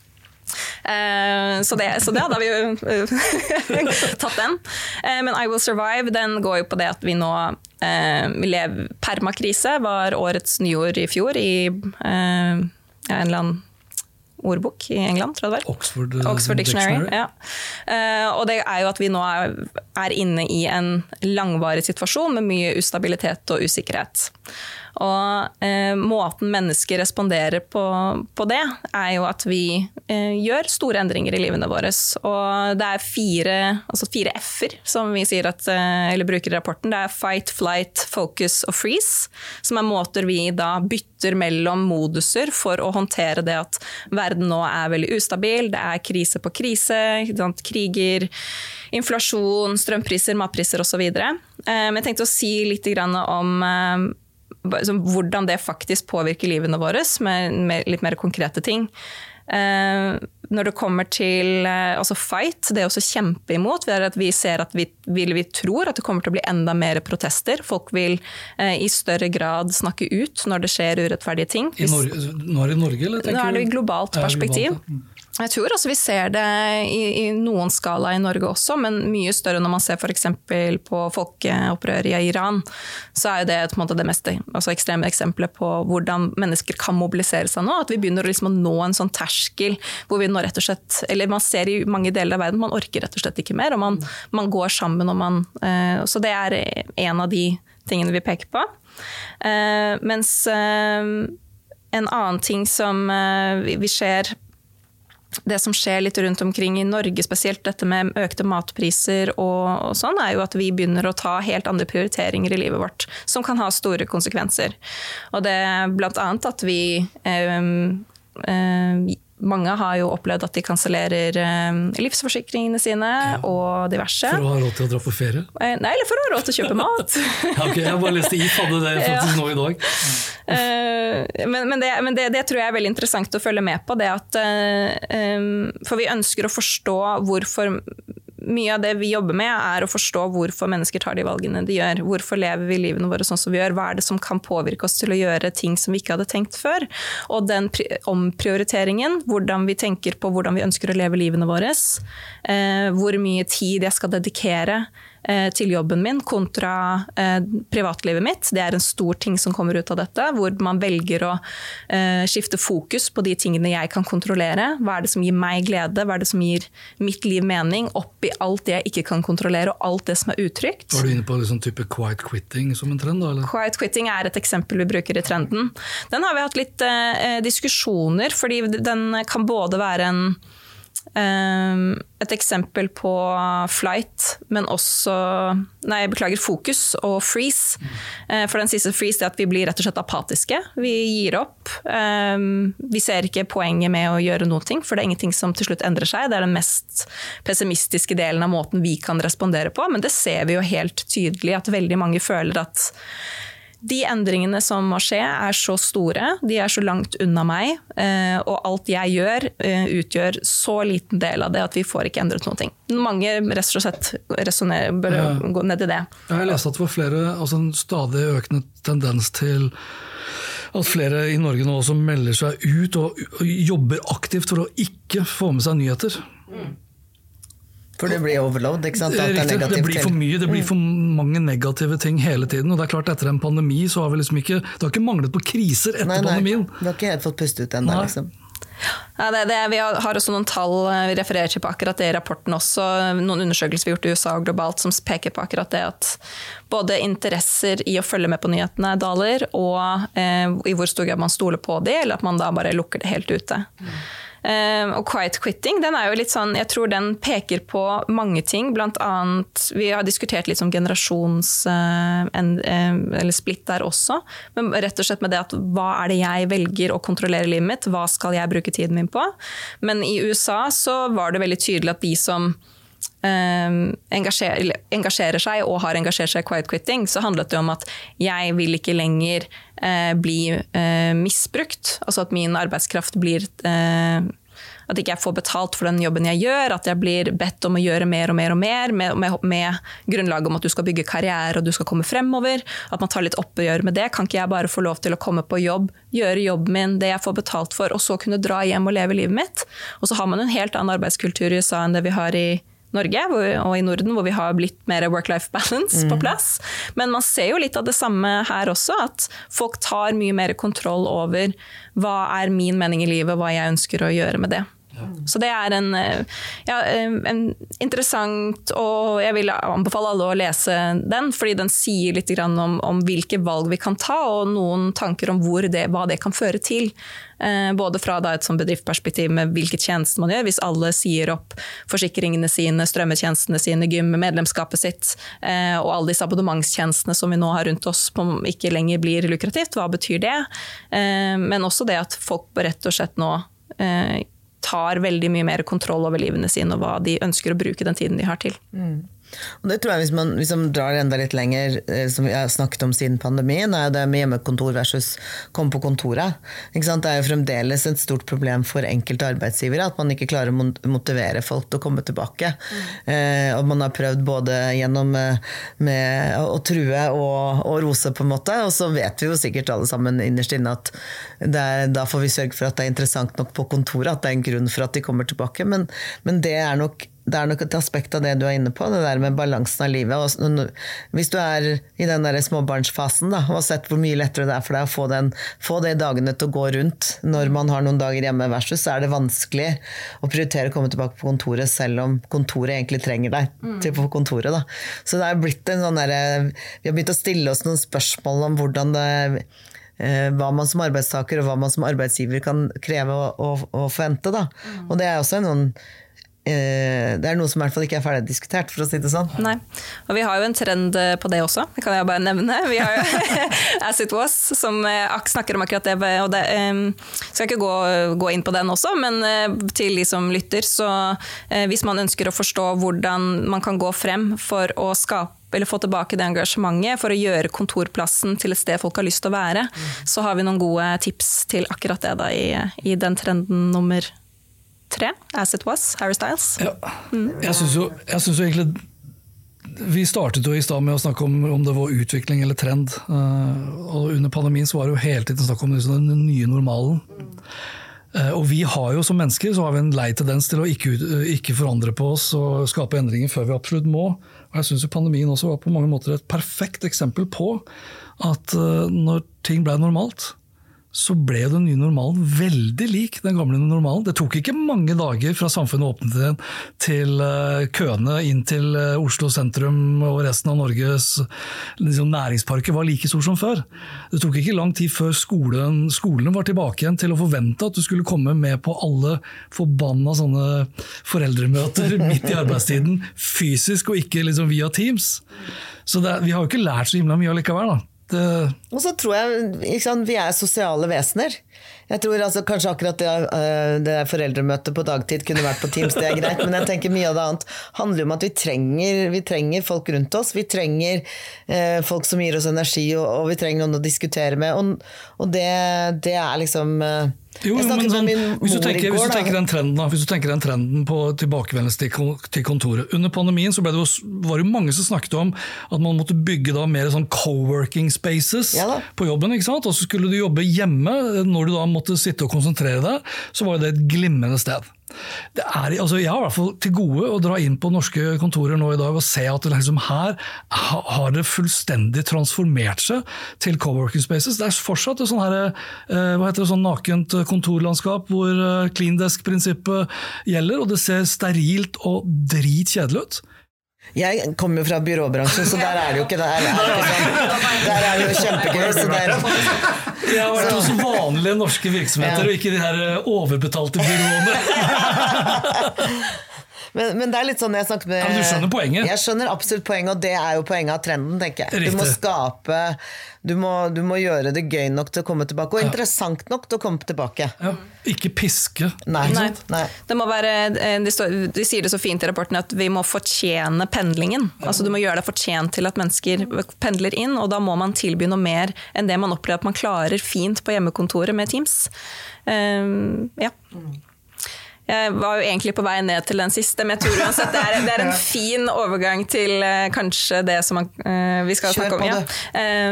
Uh, så, det, så det hadde vi jo uh, (laughs) tatt den. Uh, men I Will Survive den går jo på det at vi nå vi lever Permakrise var årets nyord i fjor i en eller annen ordbok i England, tror jeg det var. Oxford, Oxford Dictionary. Dictionary. Ja. og det er jo at vi nå er, er inne i en langvarig situasjon med mye ustabilitet og usikkerhet. Og eh, måten mennesker responderer på, på, det, er jo at vi eh, gjør store endringer i livene våre. Og det er fire, altså fire f-er som vi at, eh, bruker i rapporten. Det er fight, flight, focus og freeze. Som er måter vi da bytter mellom moduser for å håndtere det at verden nå er veldig ustabil, det er krise på krise, kriger inflasjon, strømpriser, matpriser osv. Eh, men jeg tenkte å si litt om eh, hvordan det faktisk påvirker livene våre, med, med litt mer konkrete ting. Uh, når det kommer til uh, altså fight, det også kjempe imot. er at vi ser at vi, vi, vi, tror at det kommer til å bli enda mer protester. Folk vil uh, i større grad snakke ut når det skjer urettferdige ting. I Norge, nå er det i Norge, eller? Nå er det i globalt perspektiv. Ja, globalt, ja. Jeg tror også vi ser det i, i, noen skala i Norge også, men mye større når man ser f.eks. på folkeopprøret i Iran. Så er det måte det mest altså ekstreme eksempelet på hvordan mennesker kan mobilisere seg nå. At vi begynner liksom å nå en sånn terskel hvor vi nå rett og slett Eller man ser i mange deler av verden, man orker rett og slett ikke mer. Og man, man går sammen og man uh, Så det er en av de tingene vi peker på. Uh, mens uh, en annen ting som vi ser det som skjer litt rundt omkring i Norge, spesielt dette med økte matpriser og, sånn, er jo at vi begynner å ta helt andre prioriteringer i livet vårt, som kan ha store konsekvenser. Og det blant annet at vi eh, eh, mange har jo opplevd at de kansellerer eh, livsforsikringene sine ja. og diverse. For å ha råd til å dra på ferie? Eh, nei, eller for å ha råd til å kjøpe mat. (laughs) ja, ok, jeg bare leste IF hadde det (laughs) faktisk ja. nå i dag. Uh, men, men, det, men det, det, tror jeg er veldig interessant å følge med på. det at, For vi ønsker å forstå hvorfor mye av det vi jobber med, er å forstå hvorfor mennesker tar de valgene de gjør. Hvorfor lever vi livene våre sånn som vi gjør? Hva er det som kan påvirke oss til å gjøre ting som vi ikke hadde tenkt før? Og den omprioriteringen, hvordan vi tenker på hvordan vi ønsker å leve livene våre, eh, hvor mye tid jeg skal dedikere til jobben min kontra eh, privatlivet mitt. Det er en stor ting som kommer ut av dette, hvor man velger å eh, skifte fokus på de tingene jeg kan kontrollere. Hva er det som gir meg glede, hva er det som gir mitt liv mening, oppi alt det jeg ikke kan kontrollere, og alt det som er utrygt. Var du inne på liksom type quiet quitting som en trend? Da, eller? Quiet quitting er et eksempel vi bruker i trenden. Den har vi hatt litt eh, diskusjoner, fordi den kan både være en et eksempel på flight, men også Nei, jeg beklager, fokus og freeze. Eh, for den siste freeze er at vi blir rett og slett apatiske. Vi gir opp. Ehm, vi ser ikke poenget med å gjøre noe, for det er ingenting som til slutt endrer seg. Det er den mest pessimistiske delen av måten vi kan respondere på, men det ser vi jo helt tydelig at veldig mange føler at de endringene som må skje, er så store, de er så langt unna meg, eh, og alt jeg gjør, eh, utgjør så liten del av det at vi får ikke endret noen ting. Mange rett og slett bør ja. gå ned i det. Jeg leste at det var flere, altså en stadig økende tendens til at flere i Norge nå også melder seg ut og jobber aktivt for å ikke få med seg nyheter. Mm. For det blir overload? ikke sant? Det, det, det, blir for mye, det blir for mange negative ting hele tiden. og det er klart Etter en pandemi så har vi liksom ikke Det har ikke manglet på kriser etter nei, nei, pandemien. Vi har ikke helt fått puste ut ennå, liksom. Ja, det, det, vi har også noen tall eh, vi refererer til på akkurat det i rapporten også. Noen undersøkelser vi har gjort i USA og globalt som peker på akkurat det at både interesser i å følge med på nyhetene daler, og eh, i hvor stor grad man stoler på det, eller at man da bare lukker det helt ute. Mm. Uh, og quiet quitting den er jo litt sånn, jeg tror den peker på mange ting. Blant annet, Vi har diskutert litt om generasjons... En, uh, eller splitt der også. Men rett og slett med det at hva er det jeg velger å kontrollere livet mitt? Hva skal jeg bruke tiden min på? Men i USA så var det veldig tydelig at de som engasjerer, engasjerer, seg og har engasjert seg i quiet quitting, så handlet det om at jeg vil ikke lenger bli misbrukt. Altså at min arbeidskraft blir at ikke jeg får betalt for den jobben jeg gjør, at jeg blir bedt om å gjøre mer og mer og mer med, med, med grunnlag om at du skal bygge karriere og du skal komme fremover. At man tar litt oppgjør med det. Kan ikke jeg bare få lov til å komme på jobb, gjøre jobben min, det jeg får betalt for, og så kunne dra hjem og leve livet mitt? Og så har man en helt annen arbeidskultur i USA enn det vi har i Norge og i Norden, hvor vi har blitt mer work-life balance mm. på plass. Men man ser jo litt av det samme her også, at folk tar mye mer kontroll over hva er min mening i livet, hva jeg ønsker å gjøre med det. Så det er en, eh, ja, en, interessant Og jeg vil anbefale alle å lese den, fordi den sier litt om, om hvilke valg vi kan ta, og noen tanker om det, hva det kan føre til. Eh, både fra et sånn bedriftsperspektiv med hvilket tjeneste man gjør. Hvis alle sier opp forsikringene sine, strømmetjenestene sine, gym, medlemskapet sitt, eh, og alle disse abonnementstjenestene som vi nå har rundt oss ikke lenger blir lukrativt, hva betyr det? Men også det at folk rett og slett nå tar veldig mye mer kontroll over livene sine og hva de ønsker å bruke den tiden de har til. Mm. Og det tror jeg Hvis man, hvis man drar enda litt lenger, eh, som vi har snakket om siden pandemien, er det med hjemmekontor versus komme på kontoret. Det er jo fremdeles et stort problem for enkelte arbeidsgivere at man ikke klarer å motivere folk til å komme tilbake. Mm. Eh, og man har prøvd både gjennom med å true og, og, rose, på en måte. Og så vet vi jo sikkert alle sammen innerst inne at er, da får vi sørge for at det er interessant nok på kontoret, at det er en grunn for at de kommer tilbake. Men, men det er nok det er nok et aspekt av det du er inne på, det der med balansen av livet. hvis du er i den der småbarnsfasen da, og har sett hvor mye lettere det er for deg å få, den, få de dagene til å gå rundt når man har noen dager hjemme versus, så er det vanskelig å prioritere å komme tilbake på kontoret selv om kontoret egentlig trenger deg mm. til på kontoret. Da. Så det er blitt en sånn der, Vi har begynt å stille oss noen spørsmål om hvordan det eh, hva man som arbeidstaker og hva man som arbeidsgiver kan kreve og, forvente. Da. Mm. Og det er også noen Eh, det er noe som i hvert fall ikke er ferdig diskutert, for å si det sånn. Nei, og Vi har jo en trend eh, på det også, det kan jeg bare nevne. Vi har jo (laughs) As It Was, som eh, snakker om akkurat det. og det Skal ikke gå, gå, inn på den også, men til de som lytter, så hvis man ønsker å forstå hvordan man kan gå frem for å skape eller få tilbake det engasjementet for å gjøre kontorplassen til et sted folk har lyst til å være, mm. så har vi noen gode tips til akkurat det da, i, i den trenden nummer tre, As It Was, Harry Styles. Ja. Mm. Jeg syns jo, jo, egentlig Vi startet jo i stad med å snakke om om det var utvikling eller trend. Uh, og Under pandemien så var det jo hele tiden snakk om liksom den nye normalen. Uh, og vi har jo som mennesker så har vi en lei tendens til å ikke, ikke, forandre på oss og skape endringer før vi absolutt må. Og jeg syns pandemien også var på mange måter et perfekt eksempel på at uh, når ting ble normalt, så ble den nye normalen veldig lik den gamle normalen. Det tok ikke mange dager fra samfunnet åpnet igjen til eh, køene inn til eh, Oslo sentrum og resten av Norges liksom, næringsparker var like stor som før. Det tok ikke lang tid før skolen, skolene var tilbake igjen til å forvente at du skulle komme med på alle forbanna sånne foreldremøter (laughs) midt i arbeidstiden, fysisk og ikke liksom via Teams. Så det, vi har jo ikke lært så himla mye allikevel. da. Det, Og så tror jeg sant, vi er sosiale vesener. Jeg tror altså, Kanskje akkurat det, øh, det foreldremøtet på dagtid kunne vært på Teams, det er greit, men jeg tenker mye av det annet handler om at vi trenger, vi trenger folk rundt oss. Vi trenger eh, folk som gir oss energi, og, og, vi trenger noen å diskutere med. Og, og det, det, er liksom jo, men sånn, hvis, du tenker, går, hvis, du tenker, den trenden, da, hvis du tenker den trenden på tilbakevendelse til, til, kontoret Under pandemien så det var det jo mange som snakket om at man måtte bygge da mer sånn co-working spaces ja på jobben. ikke sant? Og så skulle du jobbe hjemme. Når du da måtte sitte og konsentrere deg, så var det et glimrende sted. Er, altså jeg har i hvert fall til gode å dra inn på norske kontorer nå i dag og se at det liksom her har det fullstendig transformert seg til co-working spaces. Det er fortsatt et sånn, her, eh, hva heter det, sånn nakent kontorlandskap hvor eh, clean desk-prinsippet gjelder, og det ser sterilt og dritkjedelig ut. Jeg kommer jo fra byråbransjen, så der er det jo ikke. Er det ikke sånn. Der er det jo kjempegøy. Så der, jeg har vært hos vanlige norske virksomheter, og ikke de her overbetalte byråene. (laughs) Men, men, det er litt sånn jeg snakker med ja, Du skjønner poenget? Jeg skjønner absolutt poenget, og det er jo poenget av trenden, tenker jeg. Du må skape du må, du må, gjøre det gøy nok til å komme tilbake, og ja. interessant nok til å komme tilbake. Ja. Ikke piske. Nei. Nei. Nei. Det må være, eh, de, står, de, sier det så fint i rapporten at vi må fortjene pendlingen. Altså Du må gjøre deg fortjent til at mennesker pendler inn, og da må man tilby noe mer enn det man opplever at man klarer fint på hjemmekontoret med Teams. Um, ja. Mm. Jeg var jo egentlig på vei ned til den siste, men jeg tror uansett det er, det er en (laughs) fin overgang til uh, kanskje det som man, uh, vi skal Kjør snakke om. Ja.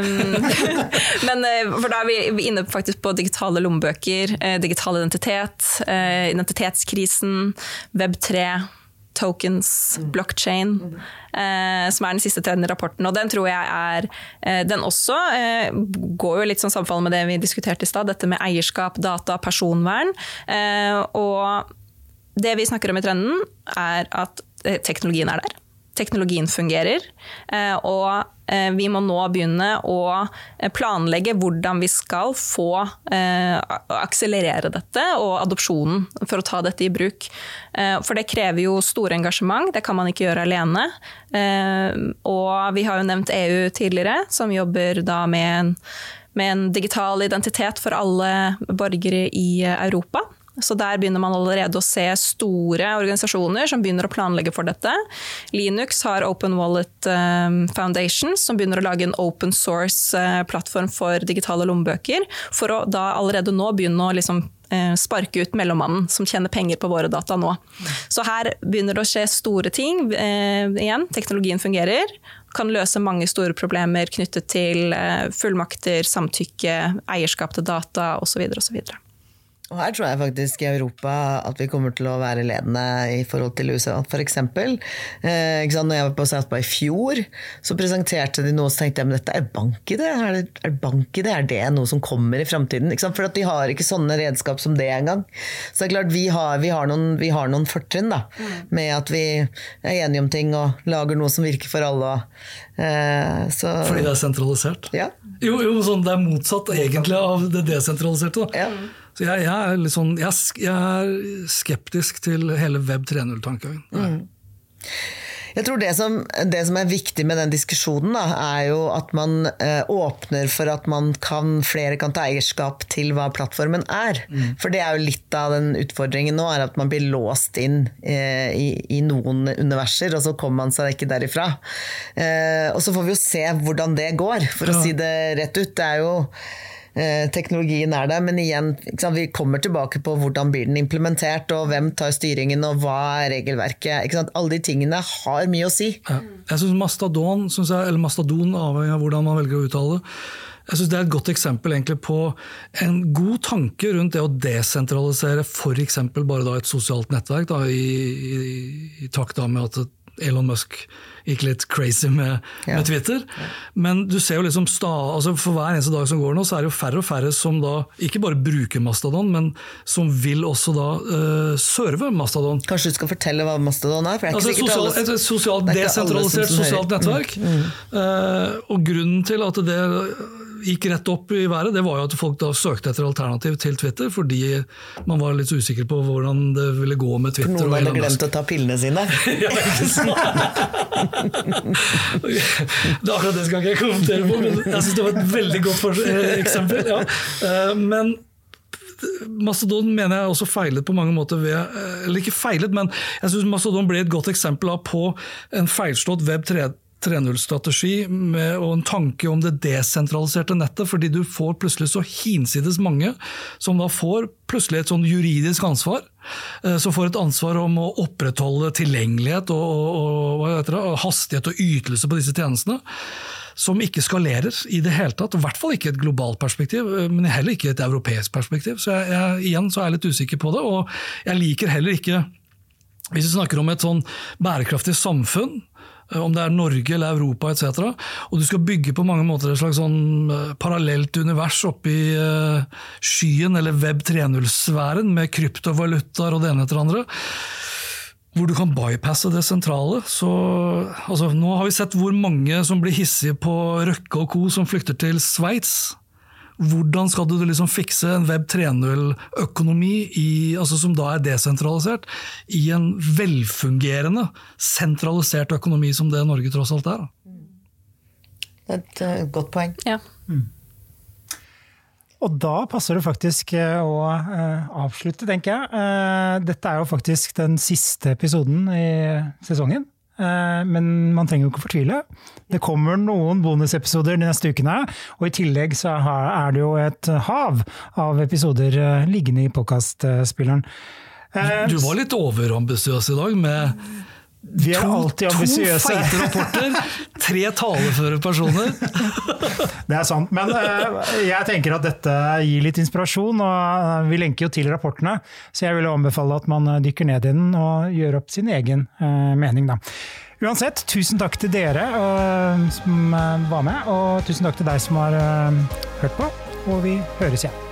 Um, (laughs) men uh, for da er vi inne faktisk på digitale lommebøker, digital identitet, identitetskrisen, Web3 tokens, mm. blockchain, eh, som er den siste trenden i rapporten. Og den tror jeg er eh, Den også eh, går jo litt sånn sammenfall med det vi diskuterte i stad, dette med eierskap, data, personvern. og det vi snakker om i trenden, er at eh, teknologien er der. Teknologien fungerer. Eh, og eh, vi må nå begynne å planlegge hvordan vi skal få akselerere dette og adopsjonen for å ta dette i bruk. For det krever jo store engasjement, det kan man ikke gjøre alene. Og vi har jo nevnt EU tidligere, som jobber da med en, med en digital identitet for alle borgere i Europa. Så der begynner man allerede å se store organisasjoner som begynner å planlegge for dette. Linux har Open Wallet um, Foundation, som begynner å lage en open source-plattform uh, for digitale lommebøker, for å da allerede nå begynne å liksom uh, sparke ut mellommannen som tjener penger på våre data nå. Så her begynner det å skje store ting. Eh, igjen, teknologien fungerer. Kan løse mange store problemer knyttet til fullmakter, samtykke, eierskap til data osv. osv. Og her tror jeg faktisk i Europa at vi kommer til å være ledende i forhold til USA. For eksempel, eh, når jeg var på South by i fjor, så presenterte de noe så tenkte jeg men dette er bank-ID. Er, det, er bank-ID? Er det noe som kommer i framtiden? For at de har ikke sånne redskap som det engang. Så det er klart vi har, vi har noen, vi har noen fortrinn da, med at vi er enige om ting og lager noe som virker for alle. Eh, så, Fordi det er sentralisert? Ja. Jo, jo sånn, det er motsatt egentlig av det desentraliserte. Da. Ja. Så jeg, jeg, er litt sånn, jeg, jeg, er skeptisk til hele Web 3.0-tankegangen. Mm. Jeg tror det som, det som, er viktig med den diskusjonen, da, er jo at man eh, åpner for at man kan, flere kan ta eierskap til hva plattformen er. Mm. For det er jo litt av den utfordringen nå, er at man blir låst inn eh, i, i, noen universer, og så kommer man seg ikke derifra. Eh, og så får vi jo se hvordan det går, for ja. å si det rett ut. Det er jo teknologien er der, men igjen, vi kommer tilbake på hvordan blir den implementert, og hvem tar styringen, og hva er regelverket. Alle de tingene har mye å si. Jeg syns Mastadon, synes jeg, eller Mastadon, avhengig av hvordan man velger å uttale det, jeg synes Det er et godt eksempel på en god tanke rundt det å desentralisere f.eks. bare et sosialt nettverk, da, i, i, i takt med at Elon Musk gikk litt crazy med, ja. med Twitter. Ja. Men du ser jo liksom sta, altså for hver eneste dag som går nå, så er det jo færre og færre som da ikke bare bruker Mastadon, men som vil også da uh, serve Mastadon. Kanskje du skal fortelle hva Mastadon er? er altså, sosial, et, et sosialt, desentralisert sosialt nettverk. Mm. Mm. Uh, og grunnen til at det gikk rett opp i været, det var jo at folk da søkte etter alternativ til Twitter, fordi man var litt usikker på hvordan det ville gå med Twitter. For Noen hadde glemt å ta pillene sine. (laughs) ja, ikke sant? det er akkurat det skal ikke jeg kommentere på, men jeg syns det var et veldig godt eksempel. Ja. Eh, men Mastodon mener jeg også feilet på mange måter ved Eller ikke feilet, men jeg syns Mastodon ble et godt eksempel på en feilslått web 3 3.0-strategi og en tanke om det desentraliserte nettet, fordi du får plutselig så hinsides mange som da får plutselig et sånn juridisk ansvar. Eh, som får et ansvar om å opprettholde tilgjengelighet og, og, og det, hastighet og ytelse på disse tjenestene. Som ikke skalerer i det hele tatt, i hvert fall ikke i et globalt perspektiv, eh, men heller ikke i et europeisk perspektiv. Så jeg, jeg, igjen så er jeg litt usikker på det, og jeg liker heller ikke hvis vi snakker om et sånn bærekraftig samfunn, om det er Norge eller Europa etc. Og du skal bygge på mange måter et slags sånn eh, parallelt univers oppi uh, skyen, eller Web 3.0-sfæren, med kryptovalutaer og det ene etter det andre. Hvor du kan bypasse det sentrale. Så, altså, nå har vi sett hvor mange som blir hissige på Røkke og co. som flykter til Sveits. Hvordan skal du liksom fikse en Web 3.0-økonomi altså som da er desentralisert, i en velfungerende, sentralisert økonomi som det Norge tross alt er? Det er et uh, godt poeng. Ja. Mm. Og da passer det faktisk eh, å uh, avslutte, tenker jeg. Dette er jo faktisk den siste episoden i sesongen. Eh, men man trenger jo ikke fortvile. Det kommer noen bonusepisoder de neste ukene. Og i tillegg så er det jo et hav av episoder eh, liggende i podkastspilleren. Du var litt overambisiøs i dag med vi er alltid ambisiøse. To feite rapporter, tre taleføre personer. Det er sant. Men uh, jeg tenker at dette gir litt inspirasjon, og uh, vi lenker jo til rapportene. Så jeg vil anbefale at man dykker ned i den og gjør opp sin egen mening, da. Uansett, tusen takk til dere som var med, og tusen takk til deg som har hørt på. Og vi høres igjen.